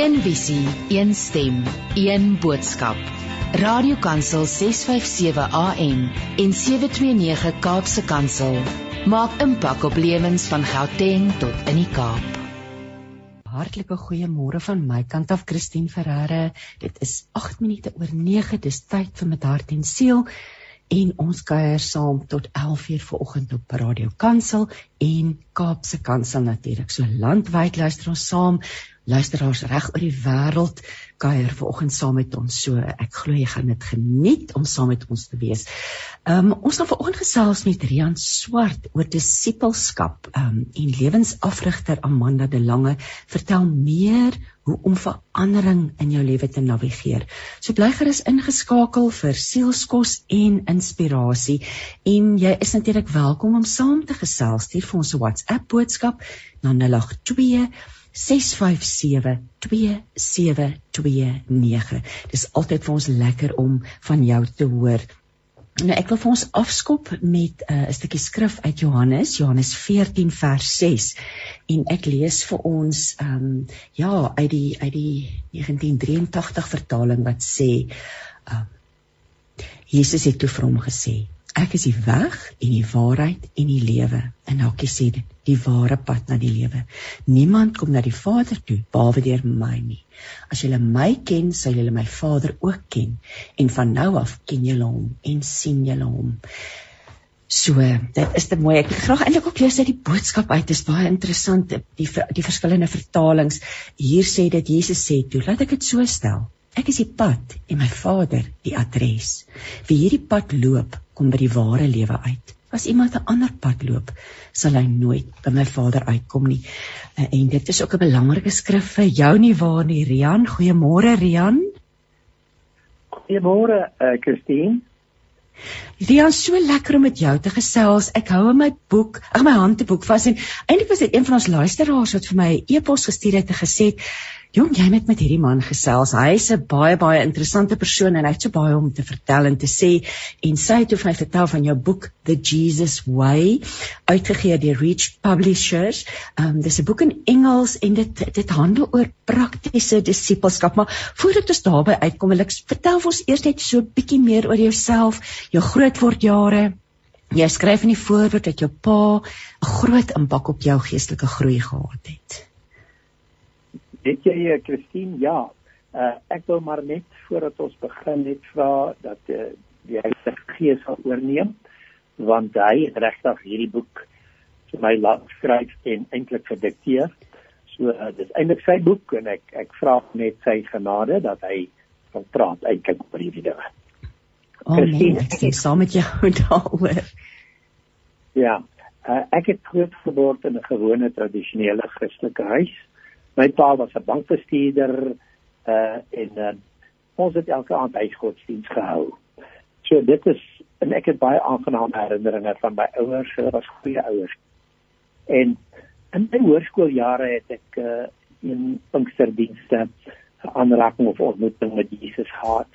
Een visie, een stem, een boodskap. Radiokansel 657 AM en 729 Kaapse Kansel maak impak op lewens van Gauteng tot in die Kaap. Hartlike goeiemôre van my kant af Christine Ferreira. Dit is 8 minute oor 9. Dis tyd vir met hart en siel en ons kuier saam tot 11:00 vanoggend op Radio Kansel en Kaapse Kansel natuurlik. So landwyd luister ons saam. Luisteraars reg oor die wêreld kuier vanoggend saam met ons. So ek glo jy gaan dit geniet om saam met ons te wees. Ehm um, ons gaan vanoggend gesels met Rian Swart oor disipelskap. Ehm um, en lewensafrigter Amanda De Lange vertel meer hoe om verandering in jou lewe te navigeer. So bly gerus ingeskakel vir sielskos en inspirasie en jy is natuurlik welkom om saam te gesels. Stuur vir ons 'n WhatsApp boodskap na 082 6572729. Dis altyd vir ons lekker om van jou te hoor. Nou ek wil vir ons afskop met uh, 'n uh, stukkie skrif uit Johannes, Johannes 14 vers 6. En ek lees vir ons ehm um, ja, uit die uit die 1983 vertaling wat sê uh, Jesus het toe vir hom gesê: Ek is die weg en die waarheid en die lewe. En Hakkie sê dit, die ware pad na die lewe. Niemand kom na die Vader toe behalwe deur my nie. As julle my ken, sal julle my Vader ook ken. En van nou af ken julle hom en sien julle hom. So, dit is te mooi. Ek wil graag eintlik ook lees uit die boodskap uit. Dit is baie interessant die die verskillende vertalings. Hier sê dit Jesus sê toe, laat ek dit so stel. Ek is die pad en my Vader die adres. Wie hierdie pad loop, kom by die ware lewe uit. As iemand 'n ander pad loop, sal hy nooit by my Vader uitkom nie. Eh, en dit is ook 'n belangrike skrif vir jou nie waar nie, Rian. Goeiemôre, Rian. Goeiemôre, uh, Christine. Rian, so lekker om met jou te gesels. Ek hou my boek, ag my handboek vas en eintlik was dit een van ons luisteraars wat vir my 'n e e-pos gestuur het en gesê het Jong, jy met met hierdie man gesels. Hy's 'n baie baie interessante persoon en hy het so baie om te vertel en te sê. En sy het vir my vertel van jou boek The Jesus Way, uitgegee deur Reach Publishers. Ehm um, dis 'n boek in Engels en dit dit handel oor praktiese disippelskap. Maar voordat ons daarby uitkom, wil ek vertel vir ons eers net so 'n bietjie meer oor jouself, jou grootword jare. Jy skryf in die voorwoord dat jou pa 'n groot impak op jou geestelike groei gehad het. Weet jy, eh, Christine, ja. Uh, ek wil maar net voordat ons begin net vra dat uh, die Heilige Gees sal oorneem want hy het regtig hierdie boek vir my laat skryf en eintlik gedikteer. So uh, dis eintlik sy boek en ek ek vra net sy genade dat hy kan praat eintlik oor hierdie dinge. Oh, Christine, nee, ek sê saam met jou daaroor. Ja, uh, ek het groot geword in 'n gewone tradisionele Christelike huis my pa was 'n bankbestuurder uh en uh, ons het elke aand huisgodsdiens gehou. So dit is en ek het baie aangename herinneringe van my ouers, hulle was goeie ouers. En in my hoërskooljare het ek uh in Pinksterdienste aanraking of ontmoeting met Jesus gehad.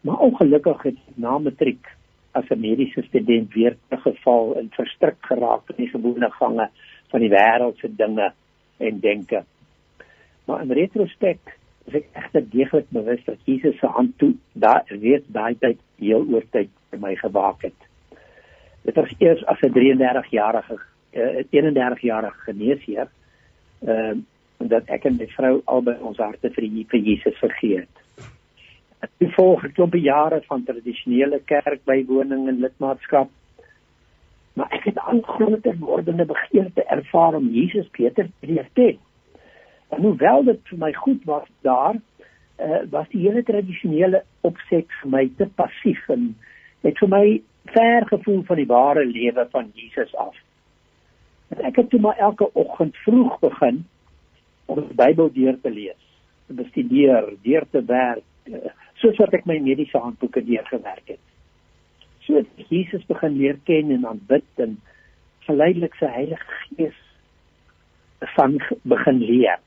Maar ongelukkig het na matriek as 'n mediese student weer teruggeval en verstrik geraak in die gewone gange van die wêreldse dinge en denke. Maar in retrospek is ek egter deeglik bewus dat Jesus se hand toe daar weet daai tyd heel oor tyd vir my gewaak het. Dit was eers as 'n 33-jarige uh, 31-jarige geneesheer ehm uh, dat ek en my vrou albei ons harte vir die vir Jesus vergee het. Ek volg 'n klompe jare van tradisionele kerkbywoning en lidmaatskap. Maar ek het aangroter wordende begeerte ervaar om Jesus beter te leer ken. En hoewel dit vir my goed was daar, uh, was die hele tradisionele opset vir my te passief en het vir my ver gevoel van die ware lewe van Jesus af. En ek het toe maar elke oggend vroeg begin om die Bybel deur te lees, te bestudeer, deur te werk, uh, soos wat ek my mediese handboeke deurgewerk het. So het Jesus begin leer ken en aanbid en geleidelik sy Heilige Gees van begin leer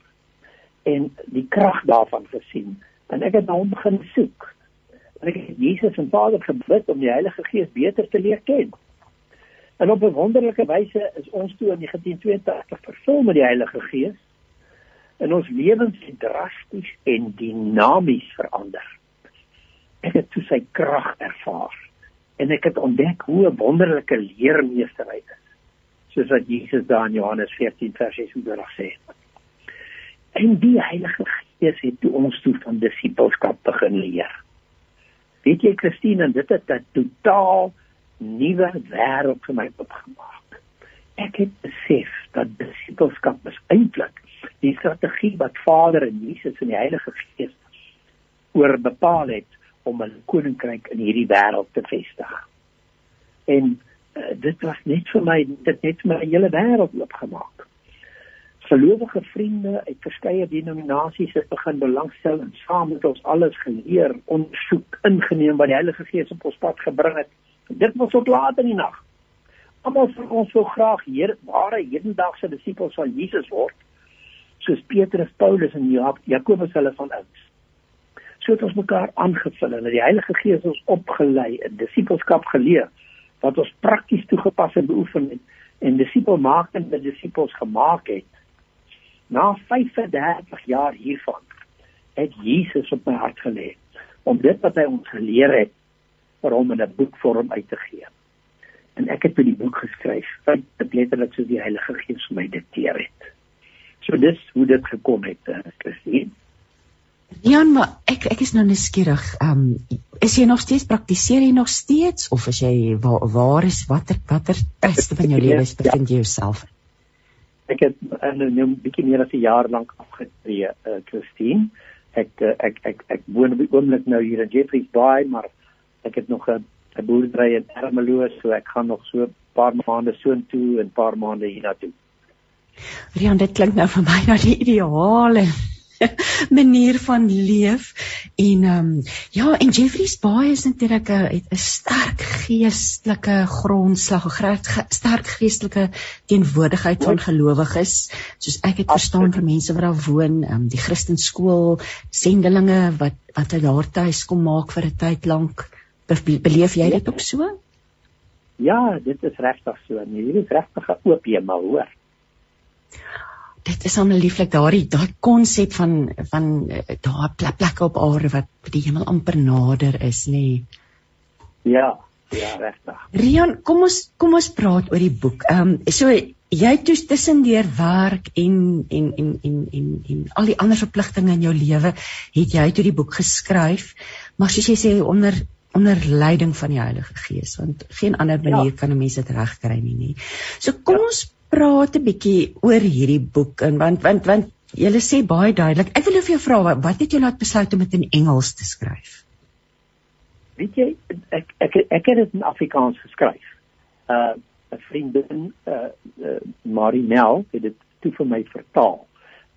en die krag daarvan gesien en ek het na hom begin soek. En ek het Jesus en Vader gebid om die Heilige Gees beter te leer ken. En op 'n wonderlike wyse is ons toe in 1982 vervul met die Heilige Gees. in ons lewens drasties en dinamies verander. Ek het toe sy krag ervaar en ek het ontdek hoe 'n wonderlike leermeester hy is. Soos wat Jesus daar in Johannes 14 vers 36 sê. En die Heilige Gees het ons toe van disippelskap begin leer. Weet jy Christine, dit het 'n totaal nuwe wêreld vir my opgemaak. Ek het besef dat disippelskap is eintlik die strategie wat Vader en Jesus en die Heilige Gees oor bepaal het om 'n koninkryk in hierdie wêreld te vestig. En uh, dit was net vir my dit net my hele wêreld oopgemaak. Gelowige vriende uit verskeie denominasies het begin belangstel en saam met ons alles geleer, ondersoek, ingeneem wat die Heilige Gees op ons pad gebring het. Dit was tot laat in die nag. Almal van ons wil graag hier ware hedendaagse disippels van Jesus word soos Petrus, Paulus en Jakobus hulle van ouds. So het ons mekaar aangevul en die Heilige Gees ons opgelei in disippelskap geleer wat ons prakties toegepas en beoefen het en disipelmakende disippels gemaak het. Na 35 jaar hiervan het Jesus op my hart gelê om dit wat hy ons geleer het vir hom in 'n boekvorm uit te gee. En ek het die boek geskryf, want dit letterlik soos die Heilige Gees vir my dikteer het. So dis hoe dit gekom het, uh, Christine. Jan, maar ek ek is nou nuuskierig. Ehm um, is jy nog steeds praktiseer jy nog steeds of is jy waar, waar is watter watter tydste van jou lewe is bevind jy jouself? Ek het in 'n bietjie meer as 'n jaar lank afgetree, uh, Christine. Ek uh, ek ek ek woon op die oomblik nou hier in Jeffreys Bay, maar ek het nog 'n 'n boerdery in Ermelo, so ek gaan nog so 'n paar maande soontoe en 'n paar maande hiernatoe. Rian, dit klink nou vir my na die ideale manier van leef en ehm um, ja en Jeffrey's Bay is natuurlik 'n 'n sterk geestelike grondslag, 'n sterk geestelike teenwoordigheid van gelowiges soos ek het verstaan vir mense wat daar woon, ehm um, die Christenskool sendelinge wat wat hulle daar tuis kom maak vir 'n tyd lank. Beleef jy dit ook so? Ja, dit is regtig so. Nee, hier is regtig 'n oop hemel, hoor dit is hom lieflik daardie daai konsep van van eh, daai plek plekke op aarde wat die hemel amper nader is nê. Nee. ja ja regtig. Rian kom ons kom ons praat oor die boek. Ehm um, so jy toe tussendeur werk en en en en en en al die ander verpligtinge in jou lewe het jy toe die boek geskryf. Maar soos jy sê onder onder leiding van die Heilige Gees want geen ander manier ja. kan 'n mens dit regkry nie nie so kom ja. ons praat 'n bietjie oor hierdie boek en want want want jy sê baie duidelik. Ek wil nou vir jou vra wat het jou laat besluit om dit in Engels te skryf? Weet jy ek ek ek het dit in Afrikaans geskryf. Uh 'n vriendin uh, uh Marie Mel het dit toe vir my vertaal.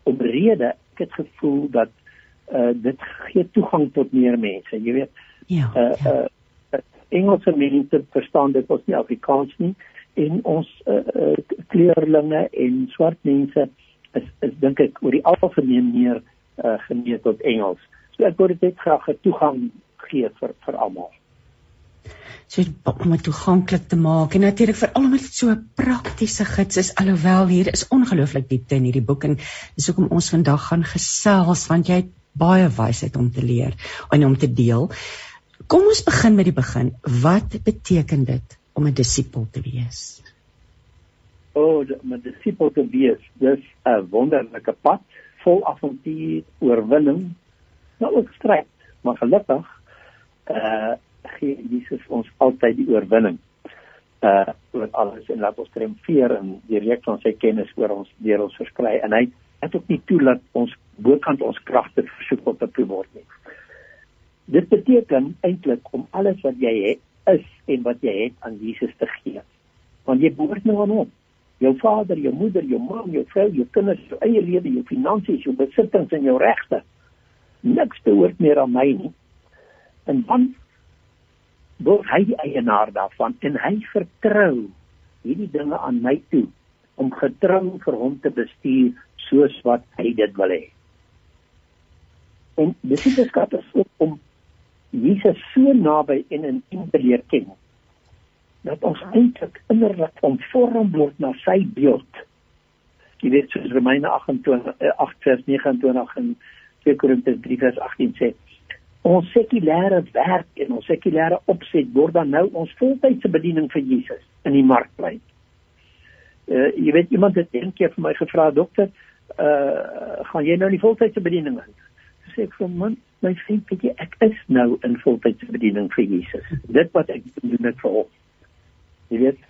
Omrede ek het gevoel dat uh dit gee toegang tot meer mense, jy weet. Ja. Uh, ja. uh Engelse mense verstaan dit mos nie Afrikaans nie en ons uh, uh, kleurlinge en swart mense is is dink ek oor die algemeen meer uh, geneig tot Engels. So ek wou dit graag 'n toegang gee vir vir almal. So om dit toeganklik te maak en natuurlik vir almal met so 'n praktiese gids is alhoewel hier is ongelooflik diepte in hierdie boek en dis hoekom ons vandag gaan gesels want jy het baie wysheid om te leer en om te deel. Kom ons begin met die begin. Wat beteken dit om 'n disipel te wees? O, oh, om 'n disipel te wees, dis 'n wonderlike pad vol avontuur, oorwinning, maar ook stryd, maar gelukkig uh gee Jesus ons altyd die oorwinning. Uh oor alles en laat ons triomfeer en die reeks van sy kennis oor ons deur ons versprei en hy het ook nie toelaat ons bokant ons kragte versoek op te word nie. Dit beteken eintlik om alles wat jy het is en wat jy het aan Jesus te gee. Want jy behoort nou aan hom. Jou vader, jou moeder, jou ma, jou vrou, jou kinders, jou eie lewe, jou finansies, jou besittings en jou regte. Niks behoort meer aan my nie. En dan word hy eienaar daarvan en hy vertrou hierdie dinge aan my toe om getrou vir hom te bestuur soos wat hy dit wil hê. En dis die skatte om Jesus so naby en intiem te leer ken dat ons eintlik innerlik omvorm word na sy beeld. jy weet soos Romeine 28 8 vers 29 en 2 Korintiërs 3 vers 18 sê ons sekulêre werk en ons sekulêre opset word dan nou ons voltydse bediening vir Jesus in die markplein. Uh jy weet iemand het eendag vir my gevra dokter, uh gaan jy nou die voltydse bediening in? Sê ek vir man, my vriend, weet jy ek is nou in voltydse bediening vir Jesus. Dit wat ek doen met vir hom. Jy weet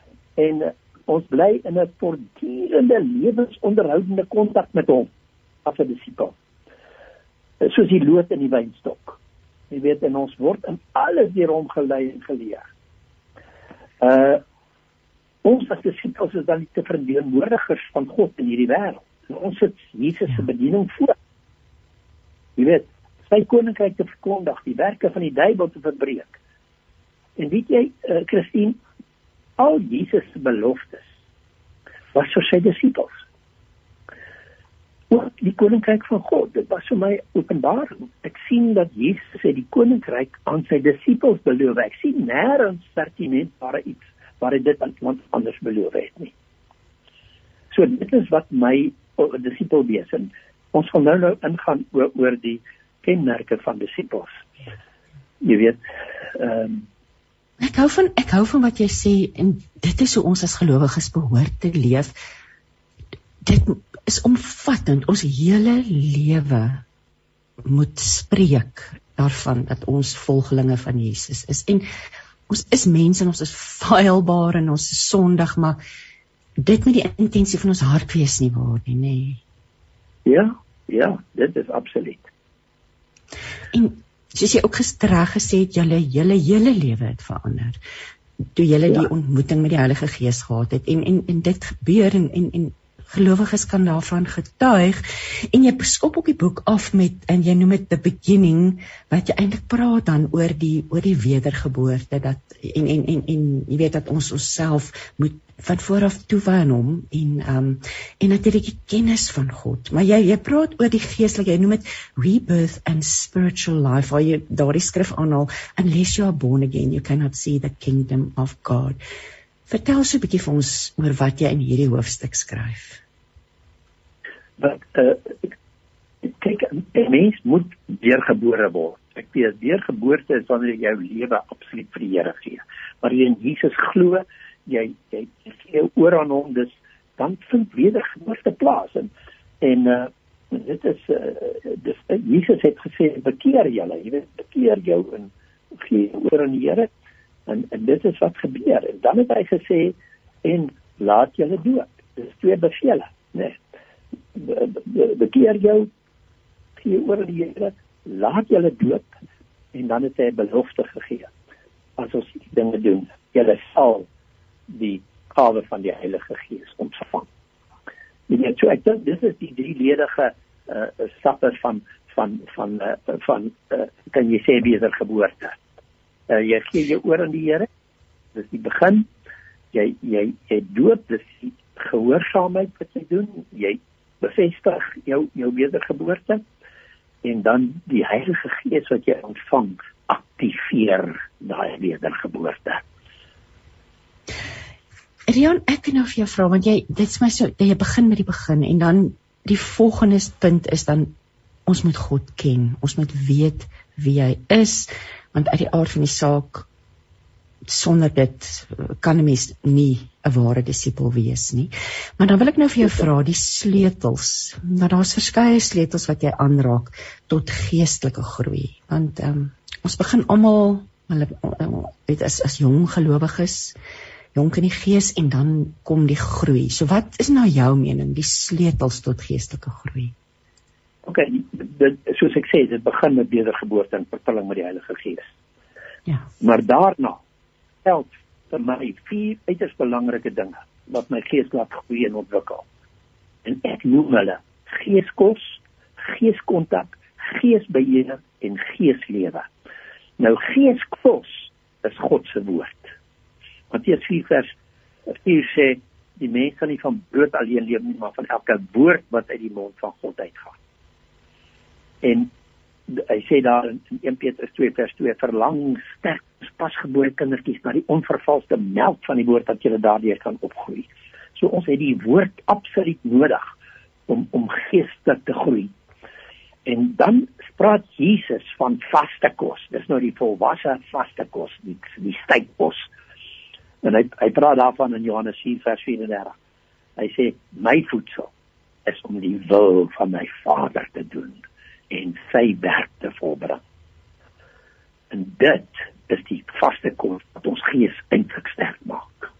en uh, ons bly in 'n voortdurende lewensonderhoudende kontak met hom as 'n disipel. Soos die lood in die wynstok. Jy weet en ons word in alles deur hom gelei en geleer. Uh ons as disippels is dan die verteenwoordigers van God in hierdie wêreld. Ons sit Jesus se bediening voor. Jy weet, sy koninkryk te verkondig, die werke van die duiwel te verbreek. En weet jy, uh, Christine, al Jesus se beloftes was vir sy disippels ook die koninkryk van God. Dit was vir my openbaring. Ek sien dat Jesus het die koninkryk aan sy disippels beloof. Ek sien nêrens pertinent waar iets waar hy dit aan iemand anders beloof het nie. So dit is wat my disipel wees en ons gaan nou nou ingaan oor, oor die kenmerke van disippels. Jy weet, ehm um, Ek hou van ek hou van wat jy sê en dit is hoe ons as gelowiges behoort te leef. Dit is omvattend. Ons hele lewe moet spreek daarvan dat ons volgelinge van Jesus is. En ons is mense en ons is feilbaar en ons is sondig, maar dit moet die intensie van ons hart wees nie waar nie, nê. Ja, ja, dit is absoluut. En soos jy ook gestreg gesê het, julle hele hele lewe het verander toe julle ja. die ontmoeting met die Heilige Gees gehad het en en en dit gebeur en en en gelowiges kan daarvan getuig en jy skop ook die boek af met en jy noem dit the beginning wat jy eintlik praat dan oor die oor die wedergeboorte dat en en en en jy weet dat ons onsself moet van vooraf toewy aan hom en um en natuurlik die kennis van God maar jy jy praat oor die geestelike jy noem dit rebirth and spiritual life waar jy daardie skrif aanhaal unless you are born again you cannot see the kingdom of God Vertel so 'n bietjie vir ons oor wat jy in hierdie hoofstuk skryf. Wat uh, kyk, 'n mens moet weergebore word. Ek weet weergeboorte is wanneer jy jou lewe absoluut vir die Here gee. Maar jy in Jesus glo, jy jy gee oor aan hom, dis dan vind wedergeboorte plaas en en uh, dit is uh, dis uh, Jesus het gesê bekeer julle, jy weet bekeer jou en gee oor aan die Here En, en dit is wat gebeur. En dan het hy gesê en laat julle dood. Dis twee bevele, né? Nee. Bekeer jou gee oor die Here, laat julle dood en dan het hy 'n belofte gegee. As ons dinge doen, julle sal die gawe van die Heilige Gees ontvang. Jy weet, so ek dink dis is die drieledige uh stappe van van van uh, van uh, kan jy sê wedergeboorte uh, jy gee jou oor aan die Here. Dis die begin. Jy jy jy doop dis gehoorsaamheid wat jy doen. Jy bevestig jou jou wedergeboorte en dan die Heilige Gees wat jy ontvang aktiveer daai wedergeboorte. Rian, ek kan nou vir jou vra want jy dit's my so jy begin met die begin en dan die volgende punt is dan ons moet God ken. Ons moet weet wie hy is want uit die aard van die saak sonder dit kan 'n mens nie 'n ware disipel wees nie. Maar dan wil ek nou vir jou vra die sleutels. Nou daar's verskeie sleutels wat jy aanraak tot geestelike groei. Want ehm um, ons begin almal hulle weet as as jong gelowiges, jonk in die gees en dan kom die groei. So wat is nou jou mening die sleutels tot geestelike groei? OK, dit soos ek sê, dit begin met wedergeboorte en vervulling met die Heilige Gees. Ja. Maar daarna help vir my vier uiters belangrike dinge wat my gees laat groei en ontwikkel. En ek noem hulle geeskos, geeskontak, geesbeheer en geeslewe. Nou geeskos is God se woord. Matteus 4 vers 4 sê die mens kan nie van brood alleen leef nie, maar van elke woord wat uit die mond van God uitgaan. En hy sê daar in 1 Petrus 2 vers 2 verlang sterk pasgebore kindertjies na die onvervalste melk van die woord dat julle daardeur kan opgroei. So ons het die woord absoluut nodig om om geestelik te groei. En dan praat Jesus van vaste kos. Dis nou die volwasse vaste kos, die die stykkos. En hy hy praat daarvan in Johannes 4:34. Hy sê my voedsel is om die wil van my Vader te doen en sy werk te volbring. En dit is die vaste kos wat ons gees eintlik sterk maak.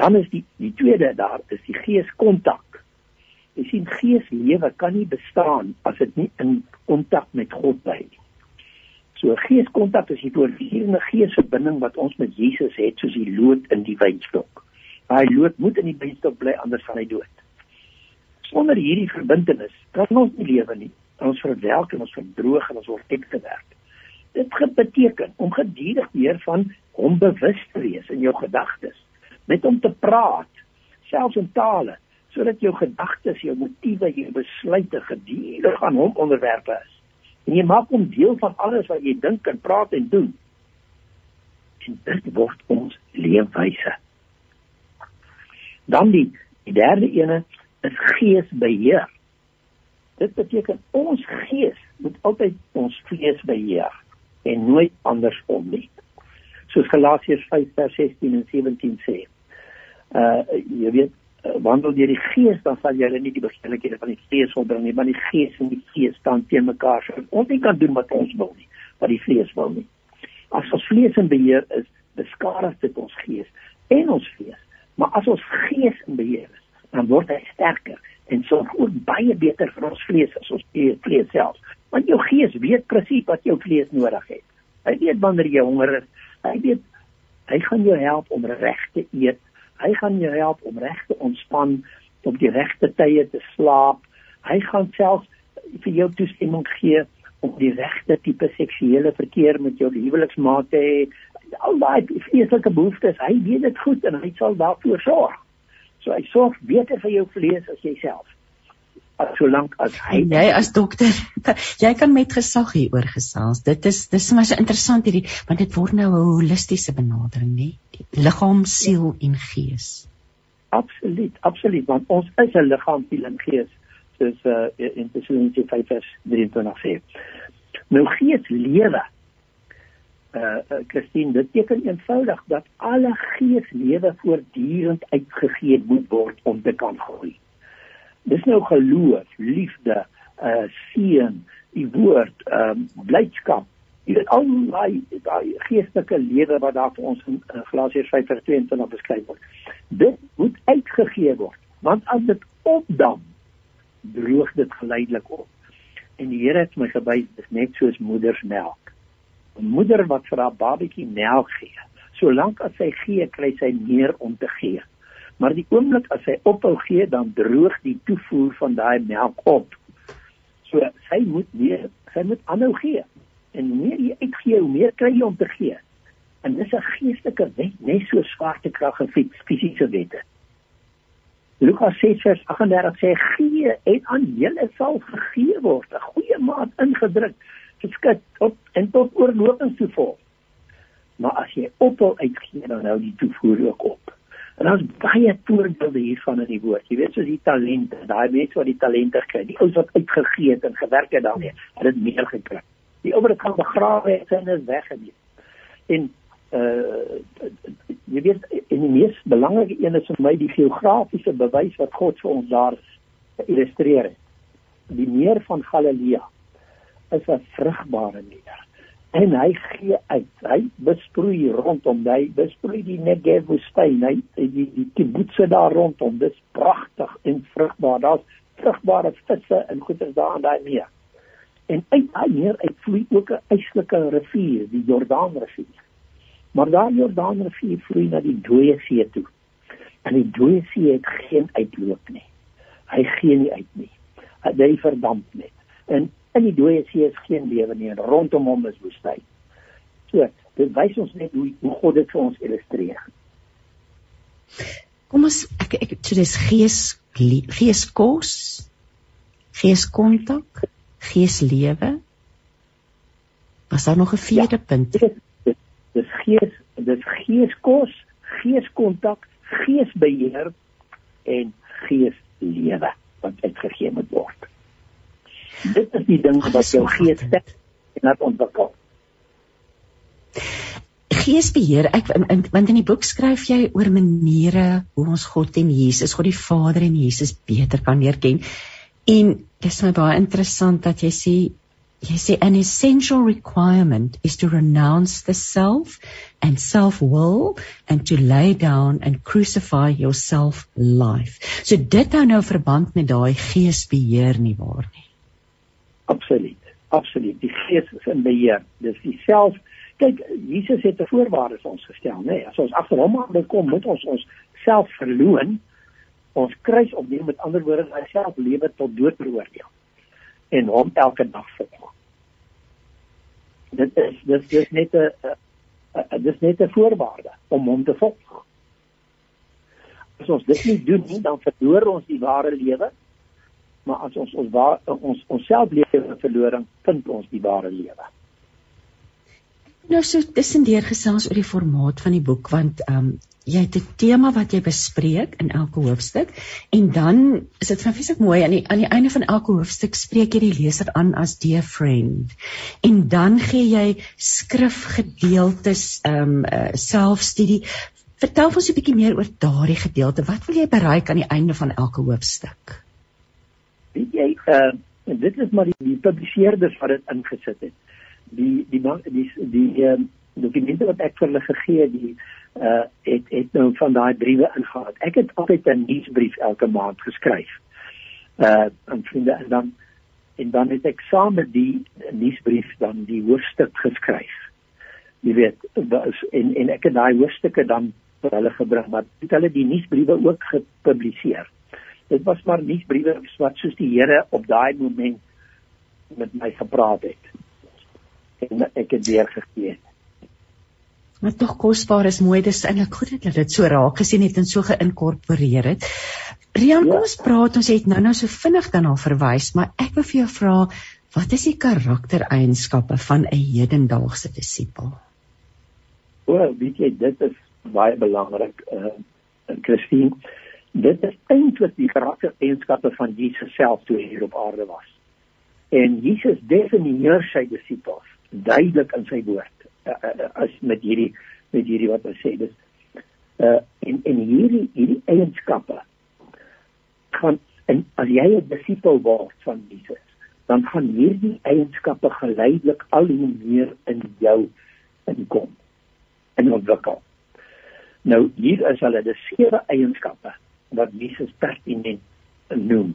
Dan is die die tweede daar is die geeskontak. Jy sien geeslewe kan nie bestaan as dit nie in kontak met God bly nie. So geeskontak is die voortdurende geesverbinding wat ons met Jesus het soos die lood in die wynstok. Daai lood moet in die wynstok bly anders gaan hy dood. Sonder hierdie verbintenis kan ons nie lewe nie. Ons verwelk en ons verdroog en ons word uitgewerk. Dit beteken om gedurig weer van hom bewus te wees in jou gedagtes, met hom te praat, selfs in tale sodat jou gedagtes, jou motiewe, jou besluite gedurig aan hom onderwerpe is. En jy maak hom deel van alles wat jy dink en praat en doen. En dit word ons leefwyse. Dan die, die derde ene is geesbeheer. Dit beteken ons gees moet altyd ons vlees beheer en nooit andersom nie. Soos Galasiërs 5:16 en 17 sê. Uh jy weet wandel deur die gees dan sal jy nie die begeerlikhede van die vlees volbring nie, maar die gees en die gees staan teen mekaar. So ons nie kan doen wat ons wil nie, wat die vlees wil nie. As ons vlees in beheer is, beskadig dit ons gees en ons vlees. Maar as ons gees in beheer is, dan word hy sterker en sorg ook baie beter vir ons vlees as ons vlees self. Want jou gees weet presies wat jou vlees nodig het. Hy weet wanneer jy honger is. Hy weet hy gaan jou help om reg te eet Hy gaan jou help om reg te ontspan, op die regte tye te slaap. Hy gaan self vir jou toestemming gee om die regte tipe seksuele verkeer met jou huweliksmaat te hê. Al daai vleeslike behoeftes, hy weet dit goed en hy sal daarvoor sorg. So hy sorg beter vir jou vlees as jouself. As solank as hy jy as dokter, jy kan met gesag hieroor gesels. Dit is dis maar so interessant hierdie want dit word nou 'n holistiese benadering, nê? liggaam, siel en gees. Absoluut, absoluut, want ons is 'n liggaam, siel en gees, soos uh, in Tessaloniki 5:23 sê. Nou gees lewe. Uh Christine, dit beteken eenvoudig dat alle geeslewe voortdurend uitgegee moet word om te kan groei. Dis nou geloof, liefde, uh seën, die woord, ehm um, blydskap, Jy weet al daai daai geestelike lewe wat daar vir ons in, in Galasiërs 5:22 beskryf word. Dit moet uitgegee word, want as dit opdam, droog dit geleidelik op. En die Here het my gewys dis net soos moedersmelk. 'n Moeder wat vir haar babatjie melk gee, solank as sy gee, kry sy meer om te gee. Maar die oomblik as sy ophou gee, dan droog die toevoer van daai melk op. So sy moet meer, sy moet aanhou gee en hoe meer jy uitgee, hoe meer kry jy om te gee. En dis 'n geestelike wet, net so swaartekrag en fisiese wette. Lukas 6:38 sê gee en aan julle sal gegee word, 'n goeie maat ingedruk, geskit op en tot oorlopings toe vol. Maar as jy ophou uitgee, dan hou die toevoer ook op. En daar's baie voorbeelde hiervan in die woord. Jy weet soos die talente, daai mense wat die talente kry, die ouens wat uitgegee het en gewerk het daarmee, het dit meer gekry die ouer kan begrawe het en is weggeneem. En uh jy weet en die mees belangrike een is vir my die geografiese bewys wat God vir ons daar illustreer het. Die meer van Galilea is 'n vrugbare meer en hy gee uit. Hy besproei rondom hy besproei die Negev woestyn, hy die die kibbutze daar rondom. Dis pragtig en vrugbaar. Daar's vrugbare visse en goeie daar aan daai meer. En uit daai meer uitvloei ook 'n eislike rivier, die Jordaanrivier. Maar daai Jordaanrivier vloei na die Dooie See toe. En die Dooie See het geen uitloop nie. Hy gee nie uit nie. Hy verdamp net. En in die Dooie See is geen lewe nie en rondom hom is woestyn. So, dit wys ons net hoe hoe God dit vir ons illustreer. Kom ons ek ek so dis gees gees kos gees kontak geeslewe. Was daar nog 'n vierde ja, punt? Dis dis gees, dis geeskos, geeskontak, geesbeheer en geeslewe. wat uitgegee moet word. Dit is die ding wat jou gees sterk en laat ontwikkel. Geesbeheer, ek want in die boek skryf jy oor maniere hoe ons God en Jesus, God die Vader en Jesus beter kan leer ken. En dis my baie interessant dat jy sê jy sê an essential requirement is to renounce the self and self-will and to lay down and crucify yourself life. So dit hou nou verband met daai geesbeheer nie waar nie. Absoluut. Absoluut. Die gees is in beheer. Dis die self kyk Jesus het 'n voorwaarde vir ons gestel, nê. Nee, as ons agter hom aan kom, moet ons ons self verloon. Ons kruis opneem met ander woorde, hy self lewe tot dood veroordeel en hom elke dag volg. Dit is dis dis net 'n dis net 'n voorwaarde om hom te volg. As ons dit nie doen nie, dan verloor ons die ware lewe. Maar as ons ons waar, ons onsself lewe verloor, vind ons die ware lewe. Nou so tussendeur gesels oor die formaat van die boek want ehm um, jy het 'n tema wat jy bespreek in elke hoofstuk en dan is dit vir fisiek mooi aan die aan die einde van elke hoofstuk spreek jy die leser aan as dear friend en dan gee jy skrifgedeeltes ehm um, uh, selfstudie. Vertel ons 'n bietjie meer oor daardie gedeelte. Wat wil jy bereik aan die einde van elke hoofstuk jy uh, dit is maar die, die publiseerders wat dit ingesit het die die die die, uh, dokumente wat ek vir hulle gegee het die uh het het nou van daai briewe ingehaal. Ek het altyd 'n nuusbrief elke maand geskryf. Uh aan vriende en dan en dan het ek saam met die nuusbrief dan die hoofstuk geskryf. Jy weet, en en ek het daai hoofstukke dan vir hulle gebring, maar het hulle die nuusbriewe ook gepubliseer. Dit was maar nuusbriewe wat soos die Here op daai oomblik met my gepraat het. En ek het weer gegee maar tog kosbaar is mooi dis eintlik goed dat dit so raak gesien het en so geïnkorporeer het. Rian, ja. kom ons praat ons het nou-nou so vinnig dan al verwys, maar ek wil vir jou vra wat is die karaktereienskappe van 'n hedendaagse disipel? O, weet jy dit is baie belangrik uh Christine. Dit is eintlik die karaktereienskappe van Jesus self toe hy hier op aarde was. En Jesus definieer sy disipels duidelik in sy woord uh, as met hierdie met hierdie wat hy sê dis uh en en hierdie hierdie eienskappe kan en as jy 'n disipel word van Jesus dan gaan hierdie eienskappe geleidelik al hoe meer in jou inkom en ontwikkel nou hier is hulle die sewe eienskappe wat Jesus pertinent noem.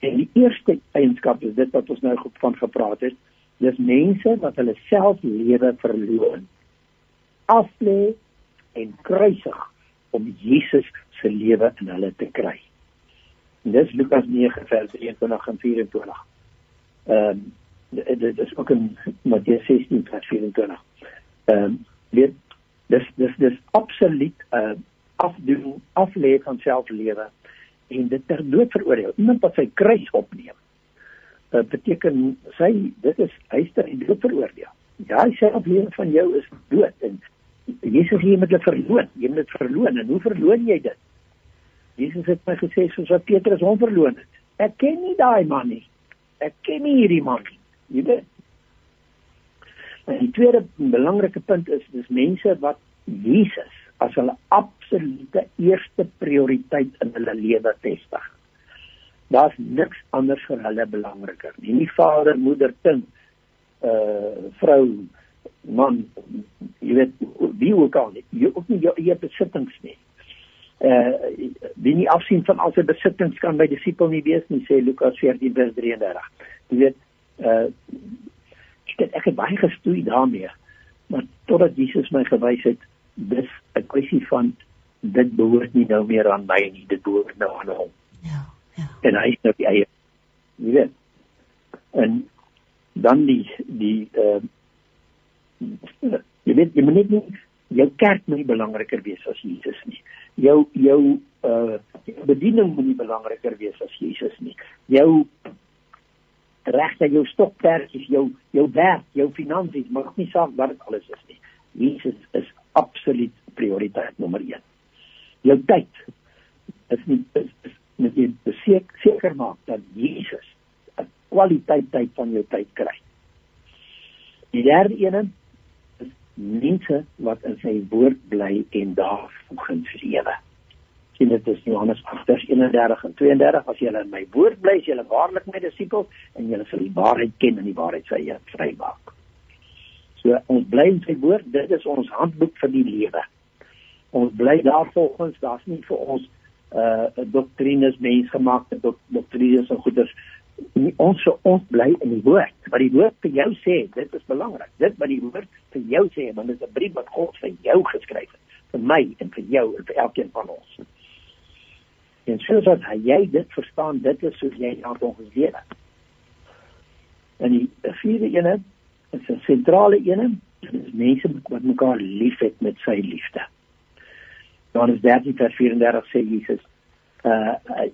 En die eerste eienskap is dit wat ons nou van gepraat het. Dis mense wat hulle self lewe verloor aflê en kruisig om Jesus se lewe in hulle te kry. En dis Lukas 9 vers 21 en 24 ehm um, dit is ook in Matteus 16 vers 24 ehm um, dit dis dis dis absoluut uh, afdoen aflê van selflewe en dit ter dood veroordeel iemand wat sy kruis opneem uh, beteken sy dit is hyster en dood veroordeel. Ja, self lewe van jou is dood en Jesus hier met hulle verloon. Jy moet dit verloon en hoe verloon jy dit? Jesus het my gesê soos wat Petrus hom verloon het. Ek ken nie daai man nie. Ek ken nie hierdie man nie. Jy weet. En die tweede belangrike punt is dis mense wat Jesus as hulle absolute eerste prioriteit in hulle lewe vestig daar's niks anders vir hulle belangriker nie. Nie vader, moeder, kind, uh vrou, man, jy weet wie ook al nie. Jy ook nie jou eie besittings nie. Uh wie nie afsien van al sy besittings kan by disipel nie wees nie, sê Lukas 14:33. Jy weet uh ek het, ek het baie gestoei daarmee. Maar totdat Jesus my gewys het dis 'n kwessie van dit behoort nie nou meer aan my nie, dit behoort nou aan hom. Ja. Ja. En hy is nou die eie jy weet. En dan die die uh, jy weet jy moet nie jou kerk moet nie belangriker wees as Jesus nie. Jou jou uh bediening moet nie belangriker wees as Jesus nie. Jou regte jou stokperdjies, jou jou werk, jou finansies mag nie saak wat dit alles is nie. Jesus is absoluut prioriteit nommer 1. Jou tyd is nie is, is moet jy seker maak dat Jesus 'n kwaliteit tyd van jou tyd kry. Die derde een is mense wat in sy woord bly en daar volgens lewe. Sien dit is Johannes 8:31 en 32 as julle in my woord bly, is julle waarlik my disippels en julle sal die waarheid ken en die waarheid sal julle vrymaak. So ons bly in sy woord, dit is ons handboek vir die lewe. Ons bly daar volgens, daar's nie vir ons uh doktrines mensgemaakte dok, doktrines en goeders. Ons so ons bly in die woord. Wat die woord vir jou sê dit is belangrik dit wat die woord vir jou sê want dit is 'n brief wat God vir jou geskryf het. Vir my en vir jou en vir elkeen van ons. En soos wat jy dit verstaan dit is soos jy aan ons lewe. En die vierde ene is 'n sentrale ene dit is mense wat mekaar liefhet met sy liefde Johannes 13 vers 34 sê Jesus uh, uh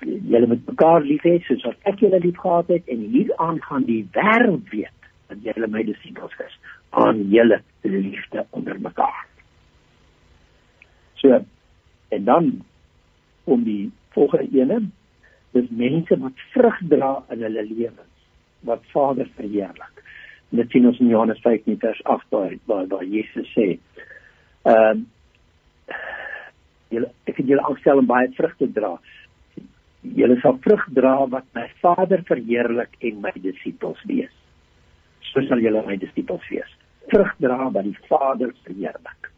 julle moet mekaar lief hê soos wat ek julle liefgehad het en hieraan gaan die wêreld weet dat julle my disippels is aan julle liefde onder mekaar. So en dan om die volgende ene dis mense wat vrug dra in hulle lewens wat Vader verheerlik. Dit sien ons in Johannes 15 vers 8 waar waar Jesus sê ehm uh, julle ek het julle aangestel om baie vrug te dra. Julle sal vrug dra wat my Vader verheerlik en my disippels wees. So sal julle my disippels wees. Vrug dra wat die Vader verheerlik.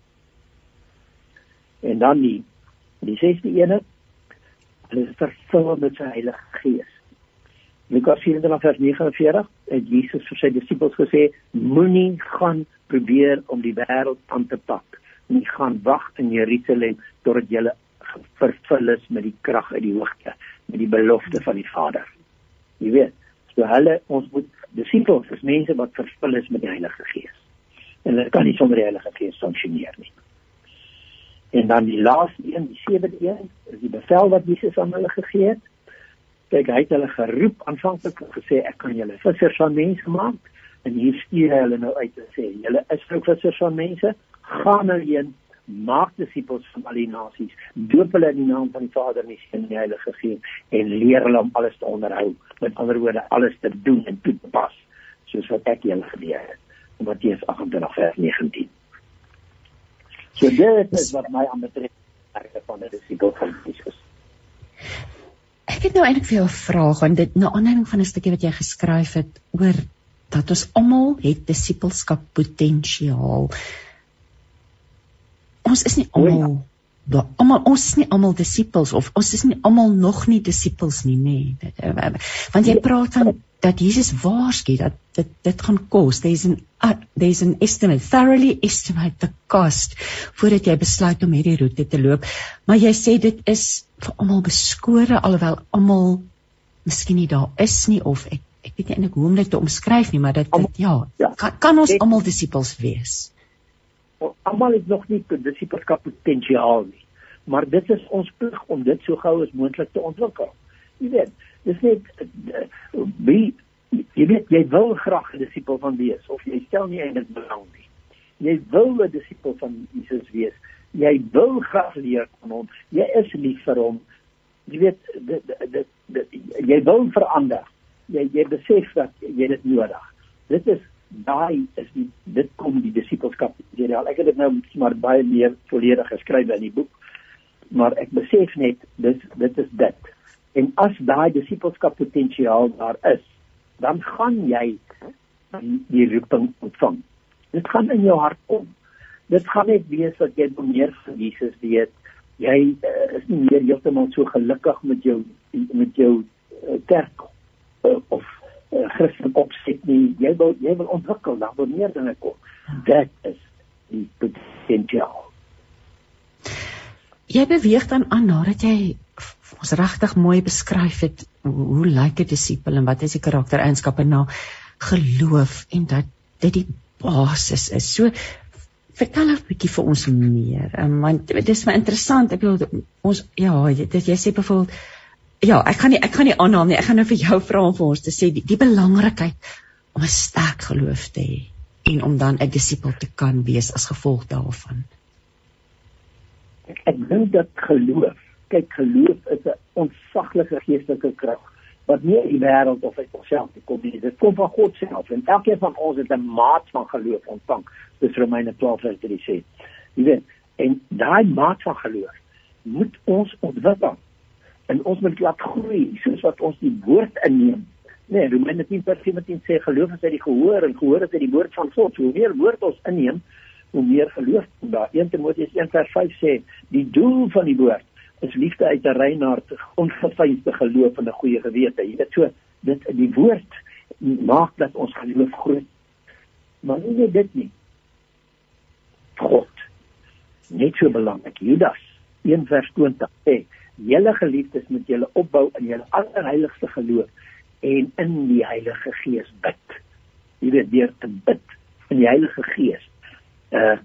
En dan die die sesde ene hulle is vervul met sy Heilige Gees. Lukas 24:49 het Jesus vir sy disippels gesê: Moenie gaan probeer om die wêreld aan te pak nie gaan wag in Jerusalem totdat jy vervul is met die krag uit die hoogte, met die belofte van die Vader. Jy weet, so hulle ons moet disippels is mense wat vervul is met die Heilige Gees. En hulle kan nie sonder die Heilige Gees funksioneer nie. En dan die laaste een, die sewende een, is die bevel wat Jesus aan hulle gegee het. Kyk, hy het hulle geroep aanvanklik gesê ek kan julle vissers van mense maak. En hier stuur hy hulle nou uit en sê julle is nou vissers van mense. Gaan nou heen. Maak disippels van al die nasies. Doop hulle in die naam van die Vader en die Seun en die Heilige Gees en leer hulle om alles te onderhou. Met ander woorde alles te doen en toe te pas soos wat ek julle geleer het. Matteus 28 vers 19 so dit is wat my aanbetref werke van 'n disipel van Jesus Ek het nou eintlik vir jou 'n vraag want dit na aanleiding van 'n stukkie wat jy geskryf het oor dat ons almal het disipelskap potensiaal ons is nie almal ja. Almal ons is nie almal disippels of ons is nie almal nog nie disippels nie nê. Nee. want jy praat van dat Jesus waarsku dat dit dit gaan kos there's an uh, there's an estimate thoroughly estimate the cost voordat jy besluit om hierdie roete te loop. Maar jy sê dit is vir almal beskore alhoewel almal miskien nie daar is nie of ek ek weet nie eintlik hoe om dit te omskryf nie maar dit, dit ja, ja. kan, kan ons almal disippels wees almal het nog nie disipelskap potensiaal nie. Maar dit is ons plig om dit so gou as moontlik te ontwikkel. Jy weet, dis net wie jy weet jy wil graag 'n disipel van wees of jy stel nie eintlik belang nie. Jy wil 'n disipel van Jesus wees. Jy wil graag leer van hom. Jy is lief vir hom. Jy weet dit dit, dit jy wil verander. Jy jy besef dat jy dit nodig. Dit is daai is die dit kom die disipelskap materiaal. Ek het dit nou maar baie meer volledig geskryf in die boek. Maar ek besef net dis dit is dit. En as daai disipelskap potensiaal daar is, dan gaan jy die, die roeping ontvang. Dit gaan in jou hart kom. Dit gaan net wees dat jy meer van Jesus weet. Jy uh, is nie meer heeltemal so gelukkig met jou met jou uh, kerk uh, of Christen opset nie. Jy wil jy wil ontwikkel, dan wil meer dinge kom. Dit is die potensiaal. Jy beweeg dan aan nadat jy ons regtig mooi beskryf het hoe, hoe lyk 'n disipel en wat is die karaktereienskappe na geloof en dat dit die basis is. So vertel 'n bietjie vir ons meer. Um, want dit is my interessant. Ek bedoel ons ja, dit jy sê byvoorbeeld ja, ek kan nie ek kan nie aanhaal nie. Ek gaan nou vir jou vra om vir ons te sê die, die belangrikheid om 'n sterk geloof te hê en om dan 'n disipel te kan wees as gevolg daarvan. Ek, ek dink dat geloof, kyk geloof is 'n ontsaglike geestelike krag wat nie uit die wêreld of uit onsself kom nie. Dit kom van God self. En elkeen van ons het 'n maat van geloof ontvang. Dis Romeine 12 vers 3 sê. Jy weet, en daai maat van geloof moet ons ontwikkel. En ons moet laat groei soos wat ons die woord inneem. Nee, Romeine 10 vers 17 sê geloof is uit die gehoor en gehoor is uit die woord van God. Hoe meer woord ons inneem, hoe meer geloof daar. 1 Timoteus 1 vers 5 sê die doel van die woord is liefde uit 'n rein hart, ongefeinde geloof en 'n goeie gewete. Jy weet so, dit die woord maak dat ons geloof groei. Maar nie net dit nie. God. Net so belangrik. Judas 1 vers 20 sê: "Julle geliefdes moet julle opbou in julle allerheiligste geloof en in die Heilige Gees bid." Jy weet deur te bid in die Heilige Gees. Uh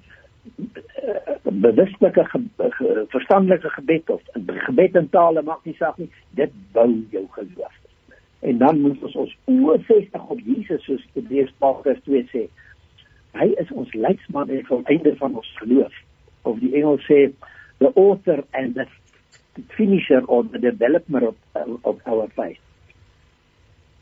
bewuslike ge, ge, verstandelike gebed of gebed in tale maak nie saak nie dit bou jou geloof en dan moet ons ons oë vestig op Jesus soos Hebreërs 12:2 sê hy is ons leidsman en volëinder van ons geloof of die engel sê the author and the finisher or the developer of, of our faith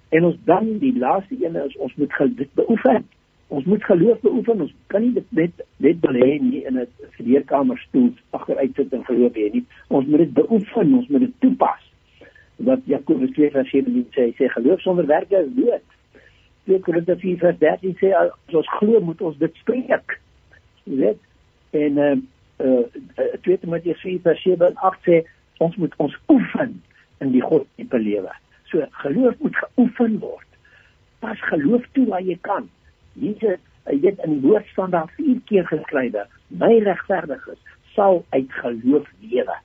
en ons dan die laaste een is ons moet dit beoefen ons moet geloof beoefen. Ons kan nie dit net net belê nie in 'n studeerkamerstoel agteruit sit en geloof hê nie. Ons moet dit beoefen, ons moet dit toepas. Wat Jakobus 2:17 sê, sê geloof sonder werke is dood. 2 Korintiërs 4:13 sê as ons glo, moet ons dit spreek. Jy weet? En uh uh 2 Timoteus 4:7-8 sê ons moet ons oefen in die God se lewe. So geloof moet geoefen word. Pas geloof toe waar jy kan. Jesus het in die woord staan daar vier keer geskrywe my regverdiges sal uit geloof lewe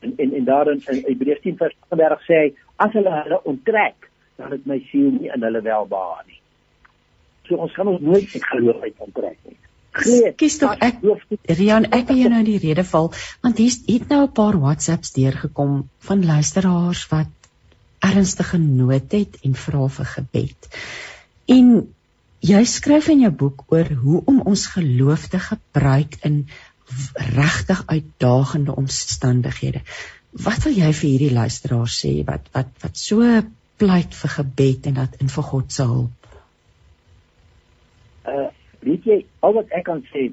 en en en daarin in Hebreërs 10 vers 30 sê hy as hulle hulle onttrek dan het my siel nie in hulle welbehae nie so ons kan ons nooit uit geloof uit onttrek nie Kies tog ek Rian ek wil jou nou die rede val want hier het nou 'n paar WhatsApps deurgekom van luisteraars wat ernstige nood het en vra vir gebed. En Jy skryf in jou boek oor hoe om ons geloof te gebruik in regtig uitdagende omstandighede. Wat wil jy vir hierdie luisteraars sê wat wat wat so pleit vir gebed en dat in vir God se hulp? Uh weet jy al wat ek kan sê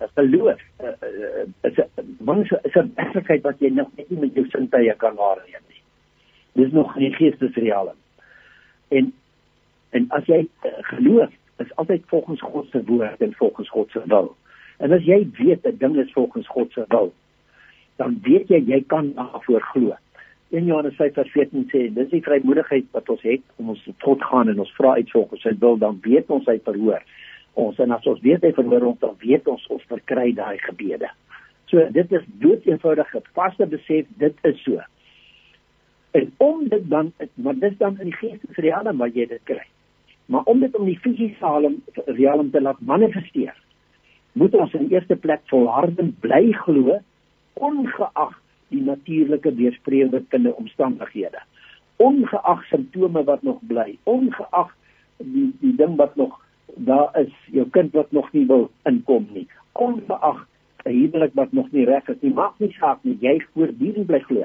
uh, geloof uh, uh, is 'n mens is 'n werklikheid wat jy nog net nie met jou sintuie kan waarneem nie. Dis nog nie geestesreaal. En En as jy geloof, is altyd volgens God se woord en volgens God se wil. En as jy weet 'n ding is volgens God se wil, dan weet jy jy kan daarvoor glo. In Johannes 5:14 sê, dis die vrymoedigheid wat ons het om ons tot gaan en ons vra uit volgens sy wil, dan weet ons hy verhoor. Ons en as ons weet hy verhoor ons, dan weet ons ons verkry daai gebede. So dit is dood eenvoudig 'n vaste besef dit is so. En om dit dan maar dis dan in die geestelike realm waar jy dit kry. Maar om dit om die fisiese realm te laat manifesteer, moet ons in eerste plek volhardend bly glo ongeag die natuurlike weersprekende omstandighede. Ongeag simptome wat nog bly, ongeag die die ding wat nog daar is, jou kind wat nog nie wil inkom nie. Ongeag 'n huwelik wat nog nie reg is nie, maak nie saak nie, jy voortdurend bly glo.